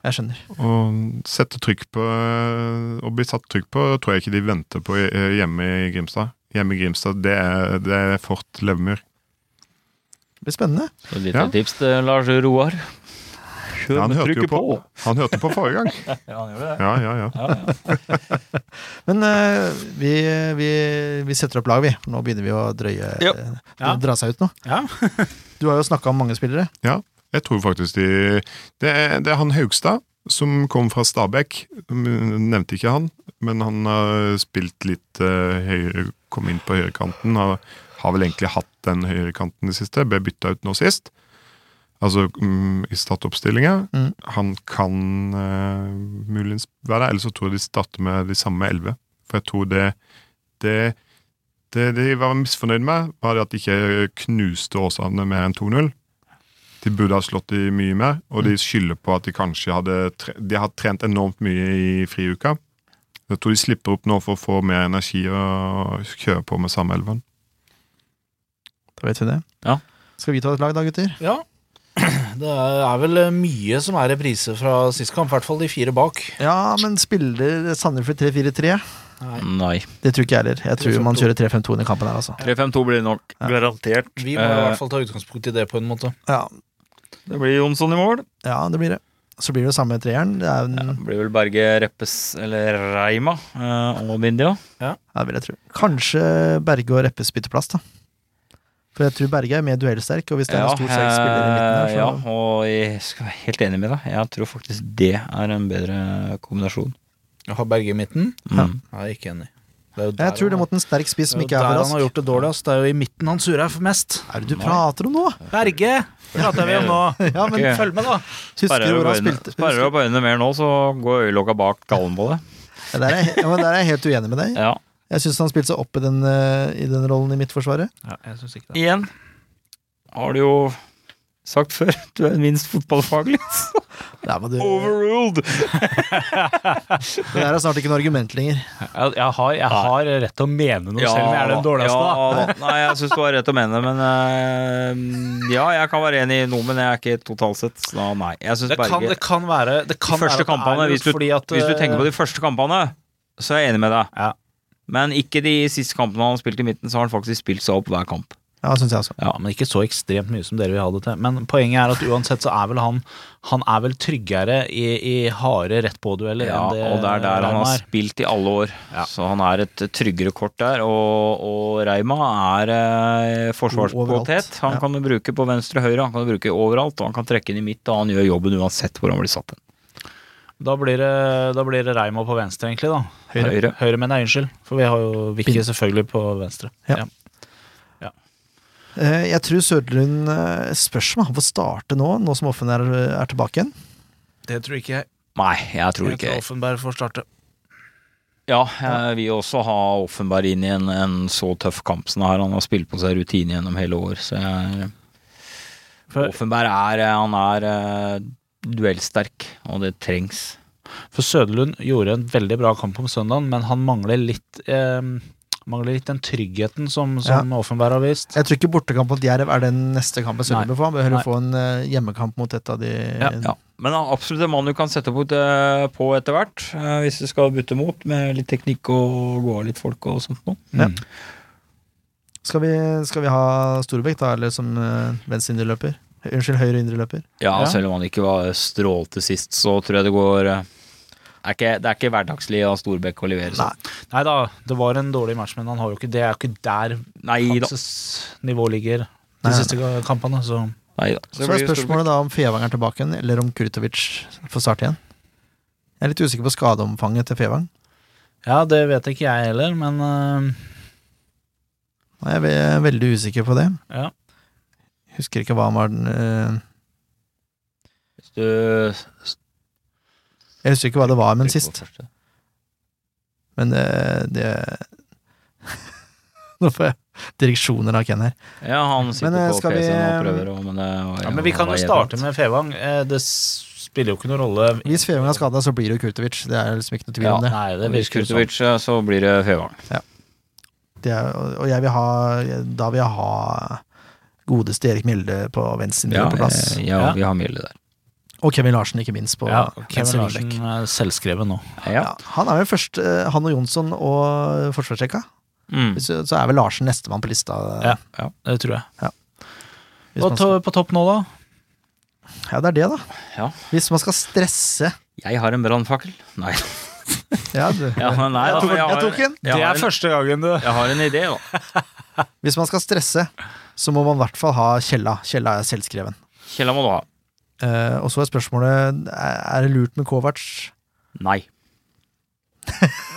Jeg skjønner. Og sette trykk på Å bli satt trykk på tror jeg ikke de venter på eh, hjemme i Grimstad. Hjemme i Grimstad, det er, det er Fort Levermyr. Det blir spennende. Så et lite Ja. tips til Lars Roar. Kjør Han hørte jo på. på, han hørte på forrige gang. Ja, han gjorde det. Ja, ja, ja. Men uh, vi, vi, vi setter opp lag, vi. Nå begynner vi å drøye Ja. eh, Ja. Dra seg ut nå. Ja. Du har jo snakka om mange spillere. Ja, Jeg tror faktisk de Det er, det er han Haugstad som kom fra Stabæk. Nevnte ikke han, men han har spilt litt uh, høyre, kom inn på høyrekanten. Har, har vel egentlig hatt den høyrekanten i det siste. Ble bytta ut nå sist. Altså mm, i startoppstillinga. Mm. Han kan uh, muligens være der, eller så tror jeg de starter med de samme elleve. For jeg tror det, det det de var misfornøyd med, var at de ikke knuste Åsane mer enn 2-0. De burde ha slått de mye mer, og de skylder på at de kanskje hadde De har trent enormt mye i friuka. Jeg tror de slipper opp nå for å få mer energi og kjøre på med samme elven. Da vet vi det. Ja. Skal vi ta et lag da, gutter? Ja. Det er vel mye som er reprise fra sist kamp, i hvert fall de fire bak. Ja, men spiller Sandefjord 3-4-3? Nei. Det tror ikke jeg heller. Jeg tror man kjører 3-5-2 i kampen her, altså. 3-5-2 blir nok. Ja. Garantert. Vi må i Eh, hvert fall ta utgangspunkt i det på en måte. Ja, Det blir Jonsson i mål. ja det blir det. Så blir det jo samme treeren. Det er Ja, det blir vel Berge Reppes eller Reima eh, og Bindia. ja, det vil jeg tro. Kanskje Berge og Reppes bytter plass, da. For jeg tror Berge er mer duellsterk, og hvis det er en stor sterk spiller i midten her, eh, så ja, og jeg skal være helt enig med deg. Jeg tror faktisk det er en bedre kombinasjon. Å ha Berge i midten? Ja. Jeg er ikke enig. Det er jo der Jeg tror det måtte en sterk spiss som er ikke er der for han har gjort det dårlig. ass. Det er jo i midten han surer for mest. Hva er det du prater om nå? Berge prater vi om nå. Ja, men okay. Følg med, da. Sperrer du opp øynene mer nå, så går øyelokka bak gallen på det. Ja, der, er, ja, men der er jeg helt uenig med deg. Ja. Jeg syns han spilte seg opp i den, eh, i den rollen i Midtforsvaret. Ja, jeg synes ikke det. Igjen har du jo sagt før, du er minst fotballfaglig. Ja, du, Overruled! det der er snart ikke noe argument lenger. Jeg, jeg, har, jeg har rett til å mene noe selv om jeg er den dårligste. Ja, nei, jeg syns du har rett til å mene, men uh, Ja, jeg kan være enig i noe, men jeg er ikke totalt sett. Så nei. Jeg syns Det kan, det kan være det kan De første være at det kampene, hvis du, fordi at, hvis du tenker på eh, de første kampene, så er jeg enig med deg. Ja. Men ikke de siste kampene han har spilt i midten, så har han faktisk spilt seg opp hver kamp. Ja, synes jeg også. Ja, men ikke så ekstremt mye som dere vil ha det til. Men poenget er at uansett så er vel han Han er vel tryggere i, i harde rett på-dueller Ja, enn det og det er der han har er. spilt i alle år. Ja. Så han er et tryggere kort der. Og, og Reima er eh, forsvarspotet. Han Ja. kan du bruke på venstre og høyre, han kan du bruke overalt. Og han kan trekke inn i midt, og han gjør jobben uansett hvor han blir satt hen. Da blir det, da blir det Reima på venstre, egentlig. da Høyre. Høyre. Høyre mener jeg, unnskyld. For vi har jo Vicky selvfølgelig på venstre. Ja. Eh, Jeg tror Søderlund eh, spørs om han får starte nå, nå som Offen er, er tilbake igjen. Det tror ikke jeg. Nei, jeg tror Jeg ikke tror Offenberg får starte. Ja, jeg vil også ha Offenberg inn i en, en så tøff kamp som det her. Han har spilt på seg rutine gjennom hele år, så jeg For- Offenberg er, eh, han er eh, duellsterk, og det trengs. For Søderlund gjorde en veldig bra kamp om søndagen, men han mangler litt eh, Mangler litt den tryggheten som, som Offenberg har vist. Jeg tror ikke bortekamp mot Jerv er den neste kampen Søderlund bør få. Han behøver Nei. få en eh, hjemmekamp mot et av de Ja, Ja. Men han er absolutt en mann du kan sette på, eh, på etter hvert, eh, hvis du skal bytte mot med litt teknikk og gå av litt folk og sånt noe. Ja. Mm. Skal, vi, skal vi ha Storbekk da, eller som uh, venstre indreløper? Unnskyld, høyre indreløper. Ja, Ja. selv om han ikke var strålte sist, så tror jeg det går eh, er ikke, Det er ikke hverdagslig av Storbekk å levere sånn. Nei da, det var en dårlig match, men han har jo ikke, det er jo ikke der Nei hans nivå ligger de siste kampene. Så Nei da. Så er spørsmålet da om Fevang er tilbake igjen, eller om Kurtovic får starte igjen. Jeg er litt usikker på skadeomfanget til Fevang. ja, det vet ikke jeg heller, men uh... Jeg er veldig usikker på det. ja. Husker ikke hva han var den, eh, Hvis du Jeg husker ikke hva det var, men sist. Men det, det Nå får jeg direksjoner av Ken her. Ja, han sitter Men, eh, på skal vi, PC-en og eh, prøver å Men, ja, men vi kan jo starte med Fevang. Eh, Det spiller jo ikke noen rolle Hvis Fevang er skada, så blir det jo Kurtovic. Det er liksom ikke noe tvil Ja. om det. Nei, det Hvis Kurtovic, sånn. Eh, så blir det Fevang. det er, og jeg vil ha Da vil jeg ha godeste Erik Mjelde på venstre Ja, på plass. eh, ja, Ja. vi har Mjelde der. Og Kevin Larsen, ikke minst, på Ja, Kevin Larsen er selvskreven nå. Ja. Ja, han er vel først eh, Han og Jonsson og forsvarsrekka. Mm. Så, så er vel Larsen nestemann på lista. Ja, det tror jeg. hvis Og man to, på topp nå, da? ja, det er det, da. Ja. Hvis man skal stresse Jeg har en brannfakkel. Nei. ja, du. Ja, nei jeg, tok, jeg, har, jeg tok en. Jeg det er en- første gangen, du. Jeg har en idé, da. Hvis man skal stresse, så må man i hvert fall ha Kjella. Kjella er selvskreven. Kjella må du ha. Uh, og så er spørsmålet Er det lurt med Kovac. Nei.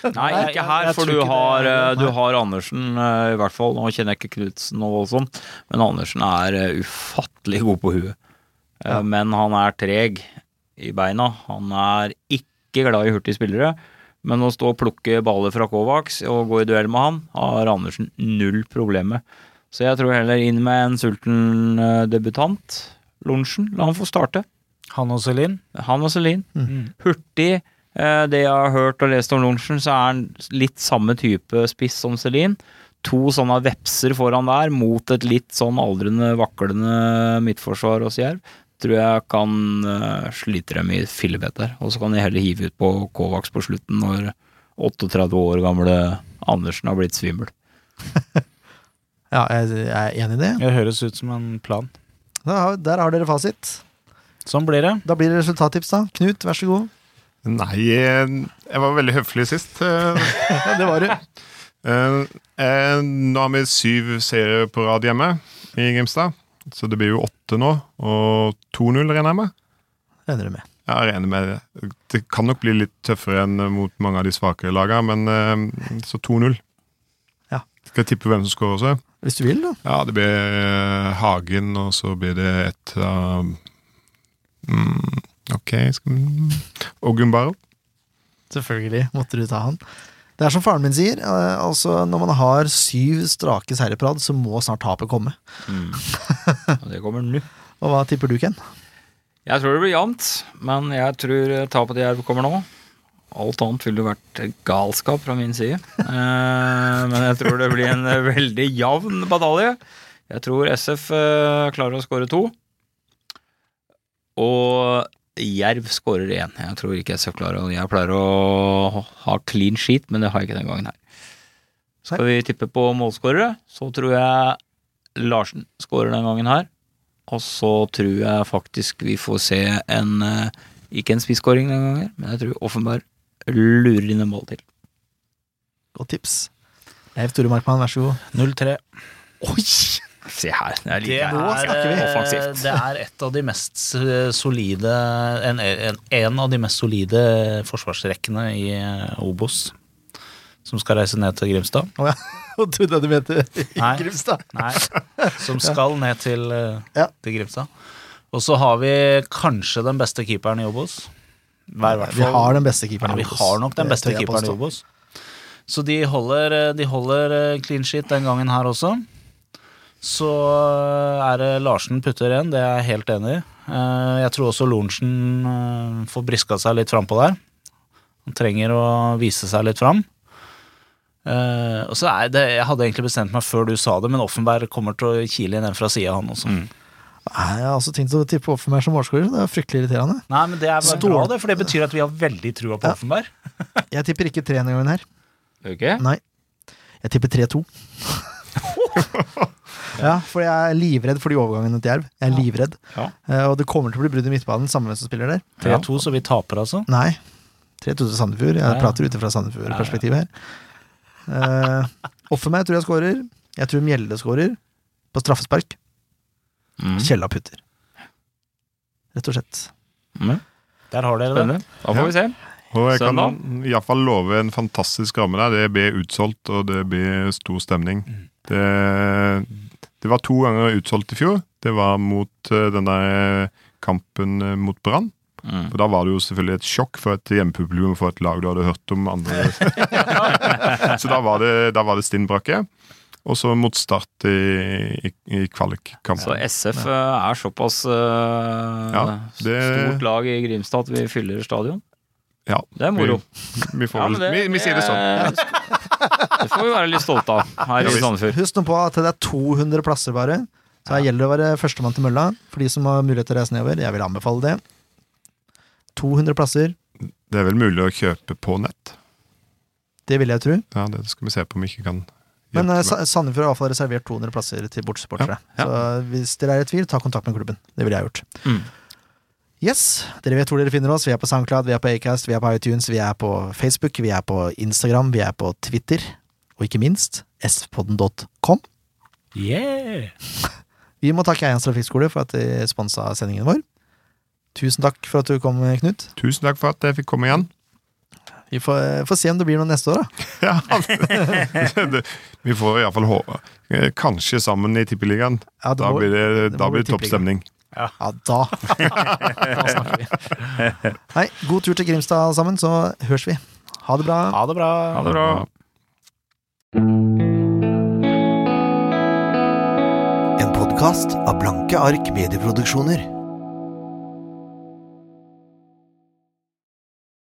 Nei, ikke her, for du har, eh, du har Andersen, eh, i hvert fall. Nå kjenner jeg ikke Knutsen og sånt, men Andersen er ufattelig god på huet. Ja. Men han er treg i beina. Han er ikke glad i hurtige spillere. Men å stå og plukke baller fra Kovacs og gå i duell med han, har Andersen null problem med. Så jeg tror heller inn med en sulten eh, debutant. Lorentzen, la han få starte. Han og Celine. Han og Celine. Mm. Hurtig. eh, Det jeg har hørt og lest om Lorentzen, så er han litt samme type spiss som Celine. To sånne vepser foran der mot et litt sånn aldrende, vaklende midtforsvar hos Jerv. Tror jeg kan uh, slite dem i fillebet der. Og så kan de heller hive ut på Kovacs på slutten når 38 år gamle Andersen har blitt svimmel. Ja, jeg, er enig i det. Det høres ut som en plan. Da, der har dere fasit. Sånn blir det. Da blir det resultattips, da. Knut, vær så god. Nei, jeg, jeg var veldig høflig sist. Eh, det var du. eh, eh, nå har vi syv serier på rad hjemme i Grimstad. Så det blir jo åtte nå, og 2-0 regner jeg med. Regner du med. Ja, jeg regner med det. Det kan nok bli litt tøffere enn mot mange av de svakere lagene, men eh, så 2-0. Ja. Skal jeg tippe hvem som skårer også? Hvis du vil, da. Ja, det blir eh, Hagen, og så blir det et av mm, Ok, skal vi Ogunbaro. Selvfølgelig måtte du ta han. Det er som faren min sier, eh, altså når man har syv strake seire på rad, så må snart tapet komme. Mm. Det kommer nå. Og hva tipper du, Ken? Jeg tror det blir jevnt, men jeg tror tapet til Jerv kommer nå. Alt annet ville vært galskap fra min side. Eh, men jeg tror det blir en veldig jevn batalje. Jeg tror SF eh, klarer å skåre to. Og Jerv skårer én. Jeg tror ikke SF klarer det. Jeg pleier å ha clean sheet, men det har jeg ikke den gangen her. Skal vi tippe på målskårere, så tror jeg Larsen skårer den gangen her. Og så tror jeg faktisk vi får se en eh, Ikke en spisskåring den gangen, men jeg tror Offenberg lurer inn en mål til. Godt tips. Leif Tore Markmann, vær så god. 0-3. Oi! Se her. Det er like det er, Offensivt. det er et av de mest solide en, en, en av de mest solide forsvarsrekkene i eh, Obos. Som skal reise ned til Grimstad. Å ja. Og trodde jeg du mente Nei. Grimstad. Nei, som skal ned til, eh, Ja. til Grimstad. Og så har vi kanskje den beste keeperen i Obos. Hva er i Vi har den beste keeperen ja, i vi har nok den beste keeperen i. Obos. Så de holder, de holder eh, clean sheet den gangen her også. så er det Larsen putter igjen, det er jeg helt enig i. Eh, Jeg tror også Lorentzen eh, får briska seg litt frampå der. Han trenger å vise seg litt fram. Eh, og så er det, Jeg hadde egentlig bestemt meg før du sa det, men Offenberg kommer til å kile inn en fra sida, han også. Nei, Jeg har også tenkt å tippe Offenberg som målskårer. Det er fryktelig irriterende. Nei, men det er bare bra, det, for det betyr at vi har veldig trua på Ja. Offenberg. Jeg tipper ikke tre denne gangen her. Ok? Nei. Jeg tipper 3-2. ja, for jeg er livredd for de overgangene til Jerv. Jeg er livredd. Ja. Eh, og det kommer til å bli brudd i midtbanen, samme hvem som spiller der. 3-2, så vi taper, altså. Nei. 3-2 til Sandefjord. Jeg Ja, ja. prater ut fra Sandefjord-perspektivet her. Uh, Offenberg tror jeg skårer. Jeg tror Mjelde skårer. På straffespark. Mm. Kjella putter. Rett og slett. Mm. Der har dere det. Da får vi se. Og jeg kan Søndag? iallfall love en fantastisk ramme der. Det blir utsolgt, og det blir stor stemning. Det, det var to ganger utsolgt i fjor. Det var mot denne den der kampen eh, mot Brann. Mm. For Da var det jo selvfølgelig et sjokk for et hjemmepublikum for et lag du hadde hørt om andre. så da var det, da var det stinn brakke. Og så mot Start i, i, i kvalikkampen. Så SF eh, er såpass uh, Ja, det- stort lag i Grimstad at vi fyller stadion. Ja, Det er moro. Vi, vi, får, Ja, det- vi, vi sier det sånn. Det får vi være litt stolte av her Ja, i. Sandefjord. Husk nå på at det er 200 plasser bare. Så her gjelder det å være førstemann til mølla for de som har mulighet til å reise nedover. Jeg vil anbefale det. 200 plasser, Det er vel mulig å kjøpe på nett. det vil jeg tro. Ja, Det skal vi se på om vi ikke kan Men uh, eh, Sandefjord har i hvert fall reservert 200 plasser til bortsupportere. Ja, ja. Så hvis dere er i tvil, ta kontakt med klubben. Det ville jeg gjort. Mm. Yes, dere vet hvor dere finner oss. Vi er på SoundCloud, vi er på Acast, vi er på iTunes, vi er på Facebook, vi er på Instagram, vi er på Twitter, og ikke minst spodden.com. Yeah! Vi må takke Eians Trafikkskole for at de sponsa sendingen vår. Tusen takk for at du kom, Knut. Tusen takk for at jeg fikk komme igjen. Vi får, får se om det blir noe neste år, da. Ja, det, vi får iallfall håpe. Eh, Kanskje sammen i Tippeligaen. Ja, Da blir det, det da blir det topp stemning. Ja, da. da snakker vi. Nei, god tur til Grimstad, sammen, så høres vi. Ha det bra. Ha det bra. Ha det bra. En podkast av Blanke ark medieproduksjoner.